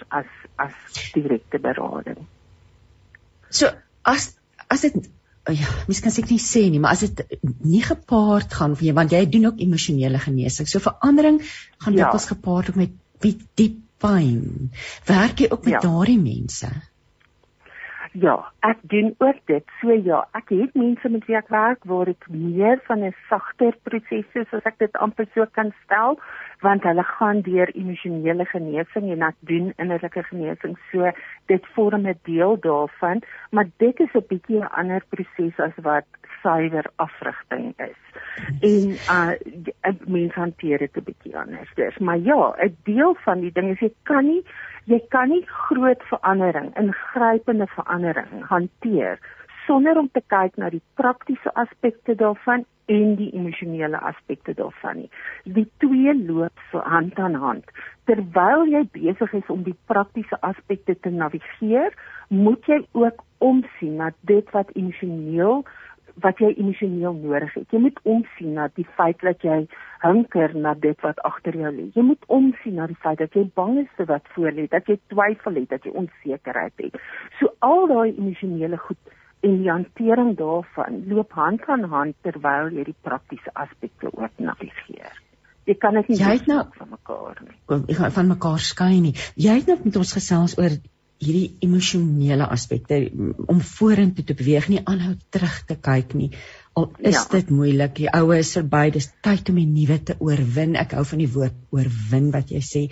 as as direkte berading. So as as dit ja, mens kan seker nie sê nie, maar as dit nie gepaard gaan vir jou want jy doen ook emosionele genesing. So verandering gaan ja. dikwels gepaard ook met diep pyn. Werk jy ook met ja. daardie mense? Ja, ek doen ook dit. So ja, ek het mense met wie ek werk waar ek meer van 'n sagter proses is as ek dit amper so kan stel, want hulle gaan deur emosionele genesing en ek doen innerlike genesing. So dit vorm 'n deel daarvan, maar dit is 'n bietjie 'n ander proses as wat suiwer afrigting is. En uh mense hanteer dit 'n bietjie anders. Dis maar ja, 'n deel van die ding is jy kan nie jy kan nie groot verandering, ingrypende verandering hanteer sonder om te kyk na die praktiese aspekte daarvan en die emosionele aspekte daarvan nie. Die twee loop so hand aan hand. Terwyl jy besig is om die praktiese aspekte te navigeer, moet jy ook omsien na dit wat emosioneel wat jy emosioneel nodig het. Jy moet omsien na die feit dat jy hunker na dit wat agter jou lê. Jy moet omsien na die feit dat jy bang is vir wat voor lê, dat jy twyfel het, dat jy onsekerheid het. So al daai emosionele goed en die hantering daarvan loop hand aan hand terwyl jy die praktiese aspekte ook navigeer. Jy kan dit nie jy het nou van mekaar nie. Ek van mekaar skei nie. Jy het nou met ons gesels oor hierdie emosionele aspekte om vorentoe te beweeg nie aanhou terug te kyk nie. Al is ja. dit moeilik die oue is verby dis tyd om die nuwe te oorwin. Ek hou van die woord oorwin wat jy sê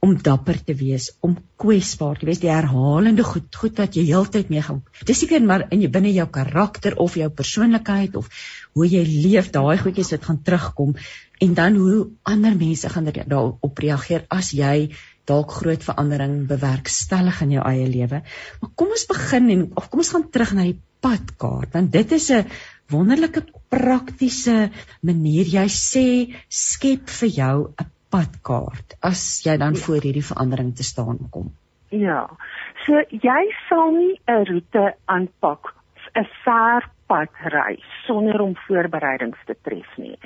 om dapper te wees om kwesbaar te wees die herhalende goed goed wat jy heeltyd meegaan dis seker maar in jou binne jou karakter of jou persoonlikheid of hoe jy leef daai goedjies wat gaan terugkom. En dan hoe ander mense gaan daarop reageer as jy dalk groot verandering bewerkstellig in jou eie lewe. Maar kom ons begin en of kom ons gaan terug na die padkaart want dit is 'n wonderlike praktiese manier. Jy sê skep vir jou 'n padkaart as jy dan ja. voor hierdie verandering te staan kom. Ja. So jy sal nie 'n roete aanpak 'n ver pad ry sonder om voorbereidings te tref nie.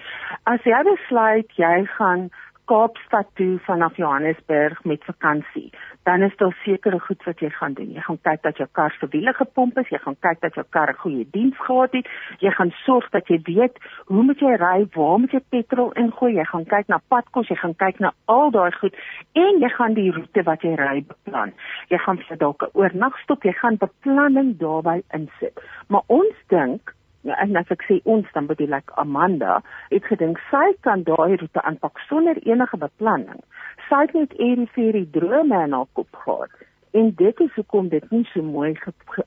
As jy besluit jy gaan Kaapstad toe vanaf Johannesburg met vakansie, dan is daar sekere goed wat jy gaan doen. Jy gaan kyk dat jou kar se wiele gepomp is, jy gaan kyk dat jou kar 'n goeie diens gehad het, jy gaan sorg dat jy weet hoe moet jy ry, waar moet jy petrol ingooi, jy gaan kyk na padkos, jy gaan kyk na al daai goed en jy gaan die roete wat jy ry beplan. Jy gaan vir dalk 'n oornagstop, jy gaan beplanning daarbey insit. Maar ons dink en as ek sê ons dan bedoel ek Amanda het gedink sy kan daai roete aanpak sonder enige beplanning. Sy het net eenvoudig die drome in haar kop gehad. En dit is hoekom dit nie so mooi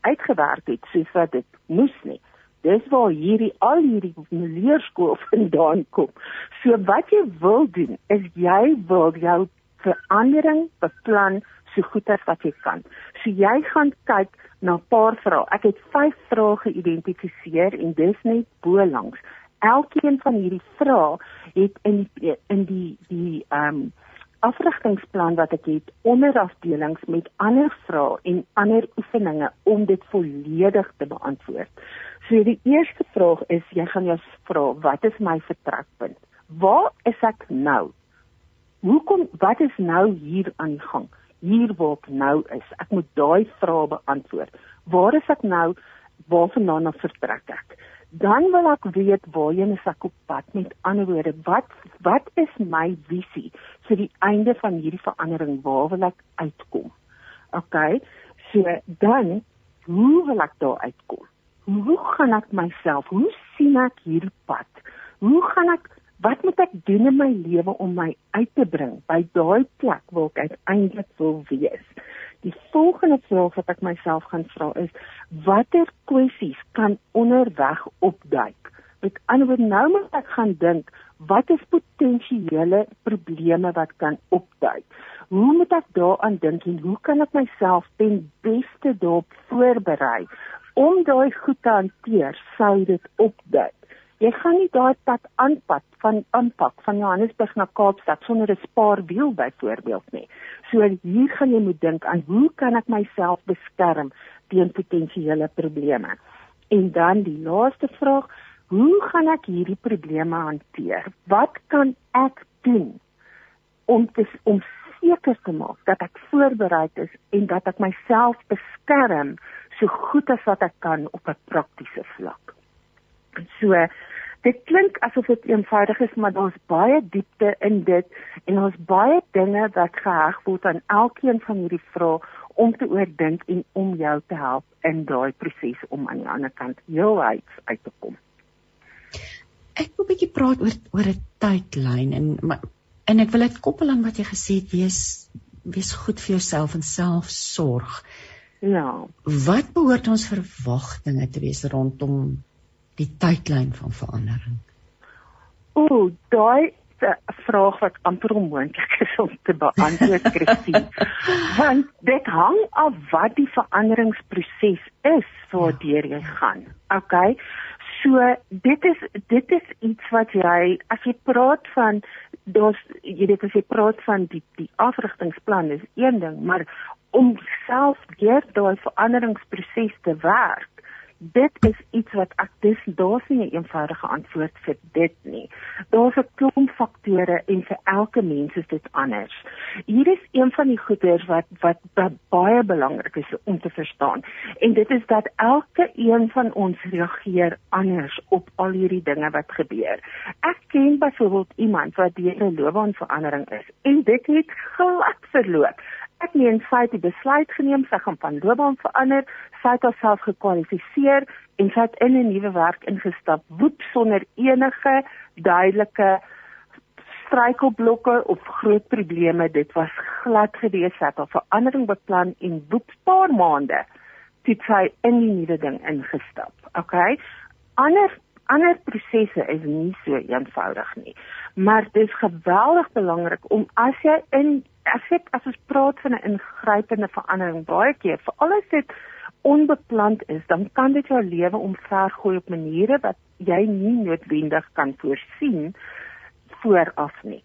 uitgewerk het soos wat dit moes nie. Dis waar hierdie al hierdie leerskool vandaan kom. So wat jy wil doen is jy wil jou verandering beplan so goed as wat jy kan. So jy gaan kyk na 'n paar vrae. Ek het 5 vrae geïdentifiseer en dis net bo langs. Elkeen van hierdie vrae het in die, in die die ehm um, afrigtingsplan wat ek het onderafdelings met ander vrae en ander oefeninge om dit volledig te beantwoord. So die eerste vraag is jy gaan jou vra wat is my vertrekpunt? Waar is ek nou? Hoekom wat is nou hier aan die gang? Hier waar ek nou is. Ek moet daai vrae beantwoord. Waar is ek nou? Waarvandaan af vertrek ek? Dan wil ek weet waarheen is ek op pad? Met ander woorde, wat wat is my visie vir die einde van hierdie verandering? Waar wil ek uitkom? OK. So dan hoe wil ek daar uitkom? Hoe gaan ek myself? Hoe sien ek hierdie pad? Hoe gaan ek wat moet ek doen in my lewe om my uit te bring by daai plek waar ek uiteindelik wil wees? Die volgende vraag wat ek myself gaan vra is watter kwessies kan onderweg opduik? Met ander woorde nou moet ek gaan dink wat is potensiële probleme wat kan opduik? Hoe moet ek daaraan dink en hoe kan ek myself ten beste daarop voorberei om daai goed te hanteer sou dit opduik? Jy gaan nie daai pad aanpak van aanpak van Johannesburg na Kaapstad sonder 'n spaarwiel byvoorbeeld nie. So hier gaan jy moet dink aan hoe kan ek myself beskerm teen potensiële probleme? En dan die laaste vraag, hoe gaan ek hierdie probleme hanteer? Wat kan ek doen om te om seker te maak dat ek voorberei is en dat ek myself beskerm so goed as wat ek kan op 'n praktiese vlak? So dit klink asof dit eenvoudig is, maar daar's baie diepte in dit en daar's baie dinge wat geheg word aan elkeen van hierdie vrae om te oordink en om jou te help in daai proses om aan die ander kant heel uit uit te kom. Ek wil 'n bietjie praat oor oor 'n tydlyn en maar, en ek wil dit koppel aan wat jy gesê het, wees wees goed vir jouself en selfsorg. Ja. Wat behoort ons verwagtinge te wees rondom die tydlyn van verandering? O, daai 'n vraag wat amper onmoontlik is om te beantwoord, Christine. Want dit hang af wat die veranderingsproses is waardeur jy gaan. Okay? So dit is dit is iets wat jy as jy praat van daar's jy weet as jy praat van die die afrigtingsplan is een ding, maar om self deur daai veranderingsproses te werk dit is iets wat ek dis daar's nie 'n eenvoudige antwoord vir dit nie. Daar's 'n klomp faktore en vir elke mens is dit anders. Hier is een van die goeders wat wat baie belangrik is om te verstaan en dit is dat elke een van ons reageer anders op al hierdie dinge wat gebeur. Ek ken byvoorbeeld iemand wat deur 'n loopbaanverandering is en dit het glad verloop ek meen sy het die besluit geneem sy gaan van loopbaan verander, sy het haarself gekwalifiseer en sy het in 'n nuwe werk ingestap, woep sonder enige duidelike struikelblokke of groot probleme. Dit was glad gewees sy het 'n verandering beplan en woep paar maande het sy in die nuwe ding ingestap. Okay? Ander ander prosesse is nie so eenvoudig nie. Maar dit is geweldig belangrik om as jy in ek as ons praat van 'n ingrypende verandering baie keer, veral as dit onbepland is, dan kan dit jou lewe omvergooi op maniere wat jy nie noodwendig kan voorsien vooraf nie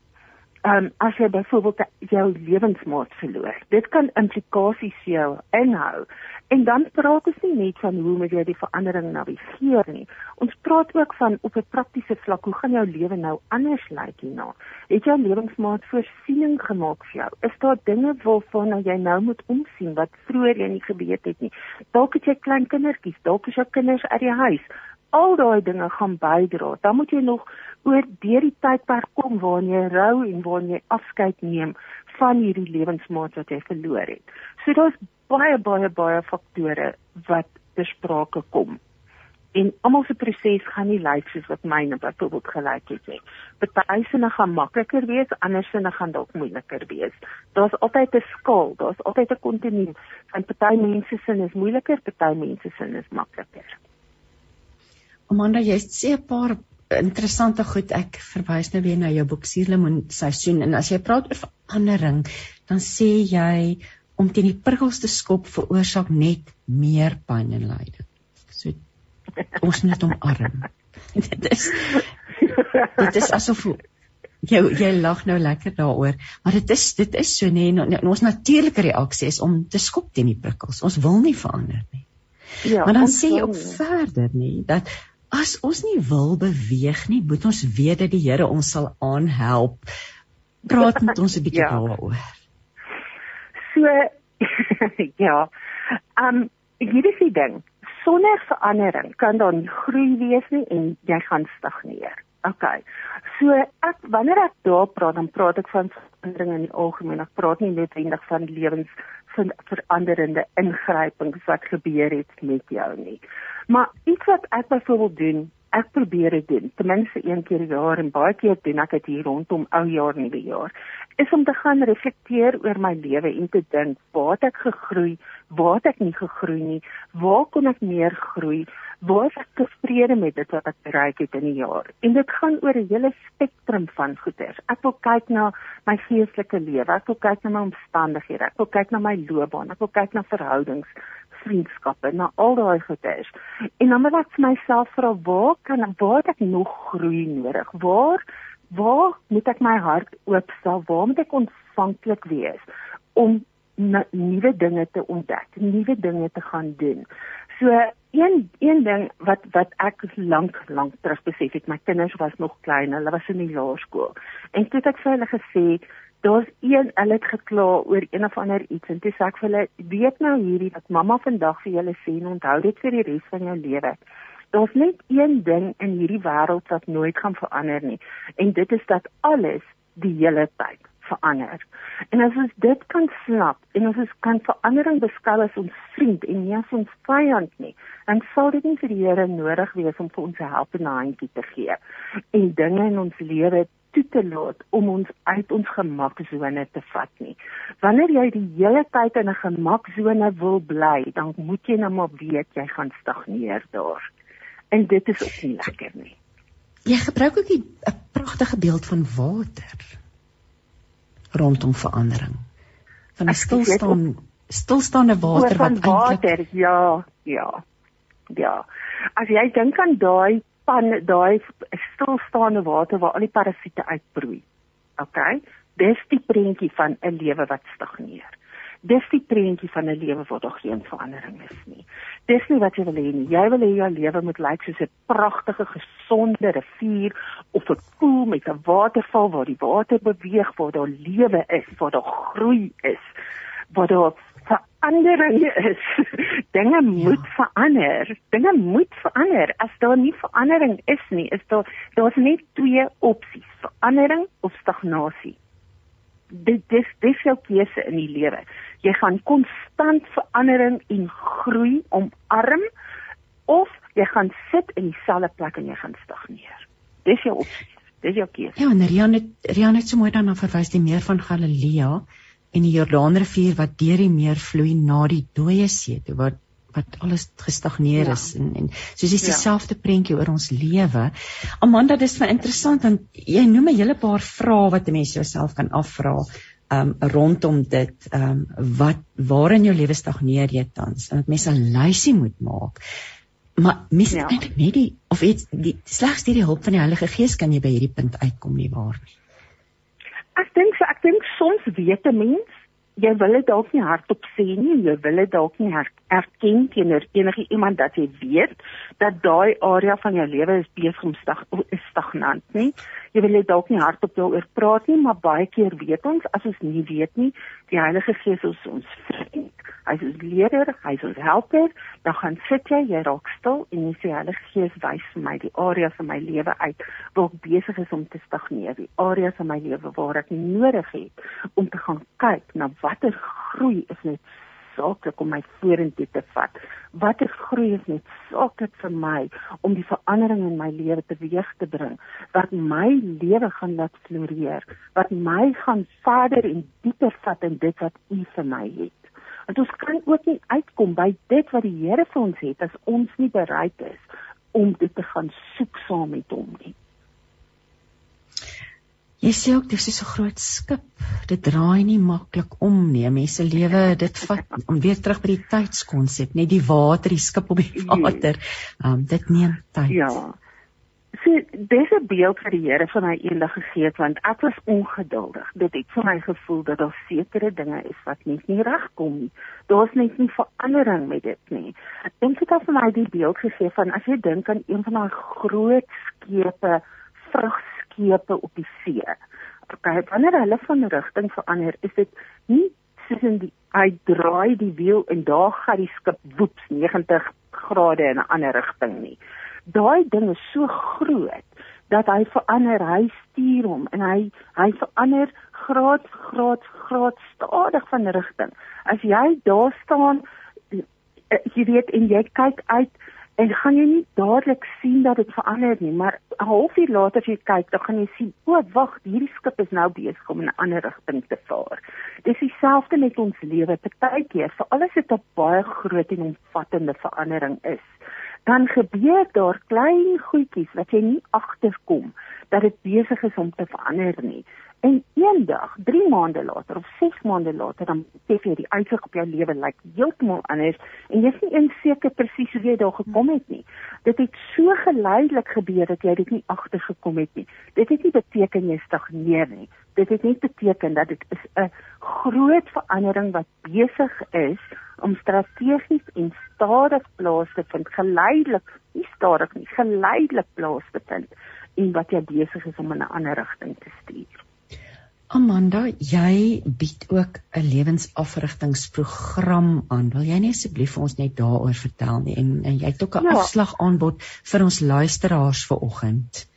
um, as jy byvoorbeeld jou lewensmaat verloor. Dit kan implikasies vir jou inhou. En dan praat ons nie net van hoe moet jy die verandering navigeer nie. Ons praat ook van op 'n praktiese vlak, hoe gaan jou lewe nou anders lyk hierna? Het jou lewensmaat voorsiening gemaak vir jou? Is daar dinge waarvan jy nou moet omsien wat vroeër jy nie geweet het nie? Dalk het jy klein kindertjies, dalk is jou kinders uit die huis. Al daai dinge gaan bydra. Dan moet jy nog oor deur die tydperk kom waarin jy rou en waarin jy afskeid neem van hierdie lewensmaat wat jy verloor het. So daar's baie baie baie faktore wat besprake kom. En almal se proses gaan nie lyk soos wat myne byvoorbeeld gelyk het nie. Party sinne gaan makliker wees, ander sinne gaan dalk moeiliker wees. Daar's altyd 'n skaal, daar's altyd 'n kontinuum. Van party mense sin is moeiliker, party mense sin is makliker. Amanda, jy sê 'n paar interessante goed ek verwys nou weer na jou boek Suurlemoen seisoen en as jy praat oor verandering dan sê jy om teen die prikkels te skop veroorsaak net meer pyn en lyding. So ons moet omarm. dit is dit is asof jy jy lag nou lekker daaroor, maar dit is dit is so nee en ons natuurlike reaksie is om te skop teen die prikkels. Ons wil nie verander nie. Ja, maar dan sê jy ook verder nie dat as ons nie wil beweeg nie, moet ons weet dat die Here ons sal aanhelp. Praat met ons 'n bietjie ja. daaroor. So ja. Um hier is die ding. Sonder verandering kan daar nie groei wees nie en jy gaan stagneer. OK. So ek wanneer ek daar praat, dan praat ek van verandering in die algemeen. Ek praat nie noodwendig van lewens veranderende ingrypings wat gebeur het met jou nie. Maar iets wat ek byvoorbeeld doen, ek probeer dit doen, ten minste een keer per jaar en baie keer doen ek dit hier rondom ou jaar en nuwe jaar, is om te gaan reflekteer oor my lewe en te dink, waar het ek gegroei, waar het ek nie gegroei nie, waar kon ek meer groei, Waar is ek tevrede met dit wat ek bereik het in die jaar? En dit gaan oor 'n hele spektrum van goeders. Ek wil kyk na my geestelike lewe, ek wil kyk na my omstandighede, ek wil kyk na my loopbaan, ek wil kyk na verhoudings, vriendskappe, na al daai goeders. En dan moet ek vir myself vra, waar kan waar ek nog groei nodig? Waar waar moet ek my hart oopstel? Waar moet ek ontvanklik wees om nuwe dinge te ontdek, nuwe dinge te gaan doen. So een een ding wat wat ek lank lank terug besef het, my kinders was nog klein, hulle was in die laerskool. En toe het ek vir hulle gesê, daar's een hulle het gekla oor een of ander iets en toe sê ek vir hulle, weet nou hierdie dat mamma vandag vir julle sê en onthou dit vir die res van jou lewe. Daar's net een ding in hierdie wêreld wat nooit gaan verander nie. En dit is dat alles die hele tyd verander. En as ons dit kan snap en as ons kan verandering beskou as ons vriend en nie as ons vyand nie, dan sal dit nie vir die Here nodig wees om vir ons 'n helpende handjie te gee en dinge in ons lewe toe te laat om ons uit ons gemaksone te vat nie. Wanneer jy die hele tyd in 'n gemaksone wil bly, dan moet jy nou maar weet jy gaan stagneer daar. En dit is ook nie lekker nie. Jy gebruik ook 'n pragtige beeld van water rondom verandering. Van 'n stilstaan stilstaande water wat eintlik water, ja, ja. Ja. As jy dink aan daai pan daai stilstaande water waar al die parasiete uitbroei. OK? Dis die prentjie van 'n lewe wat stagneer. Dis die prentjie van 'n lewe waar daar geen verandering is nie. Dis nie wat jy wil hê nie. Jy wil hê jou lewe moet lyk soos 'n pragtige, gesonde rivier of 'n poel met 'n waterval waar die water beweeg, waar daar lewe is, waar daar groei is, waar daar verandering is. Dinge ja. moet verander. Dinge moet verander. As daar nie verandering is nie, is daar daar's net twee opsies: verandering of stagnasie dit dis dis jou keuse in die lewe. Jy gaan konstant verandering en groei omarm of jy gaan sit in dieselfde plek en jy gaan stagneer. Dis jou opsie. Dis jou keuse. Ja, en Rian het Rian het so mooi daarna verwys die meer van Galilea en die Jordaanrivier wat deur die meer vloei na die dooie see toe wat wat alles gestagneer ja. is en en soos dis dieselfde ja. prentjie oor ons lewe. Amanda, dis vir interessant want jy noem 'n hele paar vrae wat 'n mens jouself kan afvra um rondom dit um wat waar in jou lewe stagneer jy tans en dat mense 'n lysie moet maak. Maar mis ja. eintlik net die of iets die slegs deur die hulp van die Heilige Gees kan jy by hierdie punt uitkom nie waar nie. Ek dink so ek dink soms weet 'n mens jy wil dit dalk nie hardop sê nie, jy wil dit dalk nie erken teenoor enige iemand dat jy weet dat daai area van jou lewe is besig om stag is stagnant nie. Jy wil dit dalk nie hardop daaroor praat nie, maar baie keer weet ons as ons nie weet nie, die Heilige Gees is ons vriend. Hy is ons leier, hy is ons helper. Dan gaan sit jy, jy raak stil en jy sê Heilige Gees wys vir my die areas in my lewe uit waar ek besig is om te stagneer, die areas in my lewe waar ek nodig het om te gaan kyk na watter groei is net saaklik om my vorentoe te vat. Watter groei is net saaklik vir my om die verandering in my lewe teweeg te bring wat my lewe gaan laat floreer, wat my gaan verder en dieper vat in dit wat U vir my het. Want ons kan ook nie uitkom by dit wat die Here vir ons het as ons nie bereid is om dit te gaan soek saam met hom nie. Jy sê ook dis so 'n groot skip. Dit draai nie maklik om nie. Mense lewe dit vat om weer terug by die tydskonsep, net die water, die skip op die ja. water. Um dit neem tyd. Ja. So dis 'n beeld vir die Here van hy eendag gegee het want ek was ongeduldig. Dit het vir my gevoel dat daar sekere dinge is wat net nie regkom nie. Daar's net nie verandering met dit nie. Dink dit het vir my die beeld gegee van as jy dink aan een van daai groot skepe vrug skepe op die see. Okay, wanneer hulle van rigting verander, is dit nie soos in die hy draai die wiel en daar gaan die skip woeps 90 grade in 'n ander rigting nie. Daai ding is so groot dat hy verander, hy stuur hom en hy hy verander graad graad graad stadig van rigting. As jy daar staan eh, jy weet en jy kyk uit en gaan jy nie dadelik sien dat dit verander nie, maar 'n halfuur later as jy kyk, dan gaan jy sien, o, wag, hierdie skip is nou besig om in 'n ander rigting te vaar. Dis dieselfde met ons lewe. Partykeer, veral as dit 'n baie groot en omvattende verandering is, dan gebeur daar klein goedjies wat jy nie agterkom dat dit besig is om te verander nie. En eendag, 3 maande later of 6 maande later, dan besef jy die uitsig op jou lewe lyk like heeltemal anders en jy is nie eens seker presies hoe jy daar gekom het nie. Dit het so geleidelik gebeur dat jy dit nie agtergekom het nie. Dit het nie beteken jy stagneer nie. Dit het net beteken dat dit is 'n groot verandering wat besig is om strategies en stadig plaas te vind, geleidelik, nie stadig nie, geleidelik plaas te vind en wat jy besig is om in 'n ander rigting te stuur. Amanda, jy bied ook 'n lewensafrigtingsprogram aan. Wil jy net asseblief vir ons net daaroor vertel nie en, en jy het ook 'n ja. afslag aanbod vir ons luisteraars vanoggend.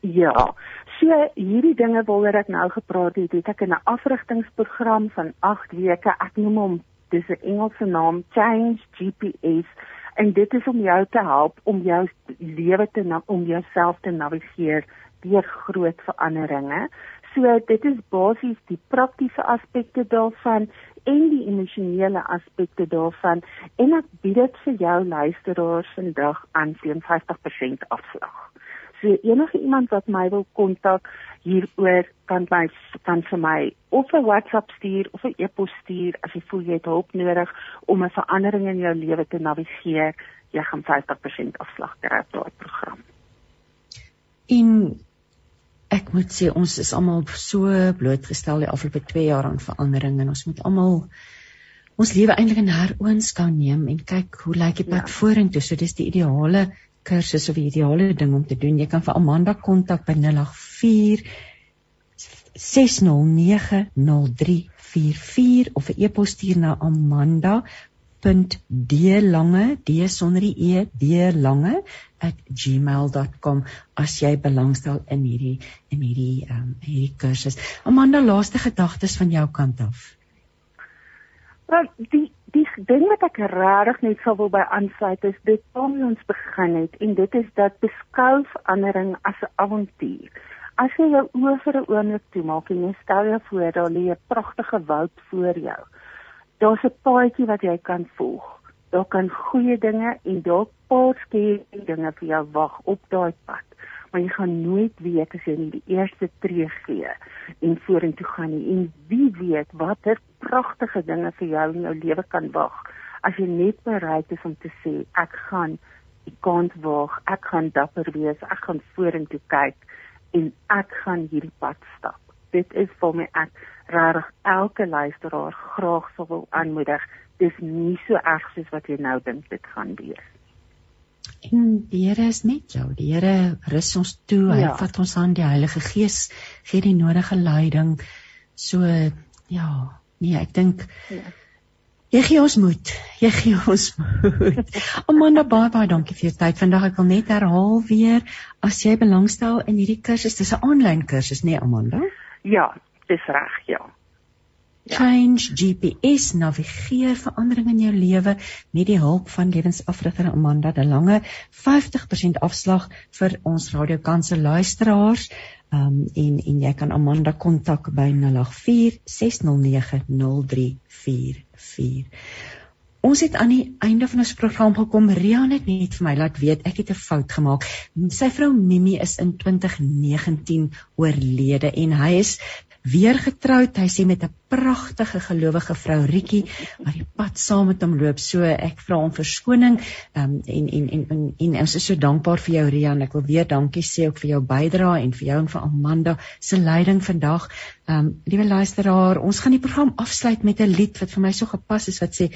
Ja. So hierdie dinge waaroor ek nou gepraat het, het ek in 'n afrigtingsprogram van 8 weke. Ek noem hom dis 'n Engelse naam Change GPS en dit is om jou te help om jou lewe te om jouself te navigeer deur groot veranderinge. So dit is basies die praktiese aspekte daarvan en die emosionele aspekte daarvan en ek bied dit vir jou luisteraars vandag aan teen 50% afslag. So enige iemand wat my wil kontak hieroor kan my kan vir my of 'n WhatsApp stuur of 'n e-pos stuur as jy voel jy het hulp nodig om 'n verandering in jou lewe te navigeer, jy gaan 50% afslag kry op daardie program. En moet sê ons is almal so blootgestel die afgelope 2 jaar aan verandering en ons moet almal ons lewe eintlik in heroonskou neem en kyk hoe lyk dit pad ja. vorentoe. So dis die ideale kursus of die ideale ding om te doen. Jy kan vir Amanda kontak by 084 6090344 of 'n e-pos stuur na amanda d.lange d sonder die e d lange @gmail.com as jy belangstel in hierdie in hierdie ehm um, hierdie kursus. Amanda, laaste gedagtes van jou kant af. Wel, die die ding wat ek regtig net sou wil by aansluit is dit om ons begin het en dit is dat beskou verandering as 'n avontuur. As jy jou oë vir 'n oomblik toemaak en jy stel jou voor daar lê 'n pragtige woud voor jou daar's 'n paadjie wat jy kan volg. Daar kan goeie dinge en dalk paar skerpe dinge vir jou wag op daai pad. Maar jy gaan nooit weet as jy nie die eerste tree gee en vorentoe gaan nie. En wie weet watter pragtige dinge vir jou in jou lewe kan wag as jy net bereid is om te sê ek gaan die kans waag, ek gaan dapper wees, ek gaan vorentoe kyk en ek gaan hierdie pad stap. Dit is vir my ek regtig elke luisteraar graag sou wil aanmoedig. Dis nie so erg soos wat jy nou dink dit gaan wees. En die Here is met jou. Die Here rus ons toe. Hy ja. vat ons aan die Heilige Gees, gee die nodige leiding. So ja, nee, ek dink ja. Jy gee ons moed. Jy gee ons moed. Amanda, baie baie dankie vir jou tyd. Vandag ek wil net herhaal weer as jy belangstel in hierdie kursus, dis 'n aanlyn kursus, nee Amanda? Ja, dis reg, ja. Ja. Change GPS navigeer verandering in jou lewe met die hulp van lewensafrigter Amanda de Lange 50% afslag vir ons radiokanse luisteraars um, en en jy kan Amanda kontak by 084 609 0344 Ons het aan die einde van ons program gekom. Rian het net vir my laat weet ek het 'n fout gemaak. Sy vrou Mimi is in 2019 oorlede en hy is weer getroud. Hy sê met 'n pragtige gelowige vrou Rietjie wat die pad saam met hom loop. So ek vra hom verskoning um, en, en en en en ons is so dankbaar vir jou Rian. Ek wil weer dankie sê ook vir jou bydrae en vir jou en vir Amanda se leiding vandag. Ehm um, liewe luisteraar, ons gaan die program afsluit met 'n lied wat vir my so gepas is wat sê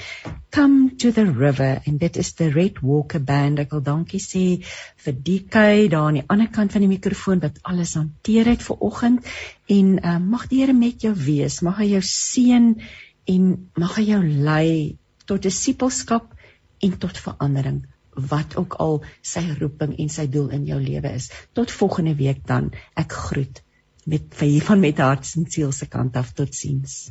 Come to the river and that is the Red Walker Band. Ek wil dankie sê vir DK daar aan die ander kant van die mikrofoon wat alles hanteer het vir oggend en um, mag die Here met jou wees. Mag hy jou seën en mag hy jou lei tot disipelskap en tot verandering wat ook al sy roeping en sy doel in jou lewe is. Tot volgende week dan. Ek groet met van met hart en siel se kant af. Totsiens.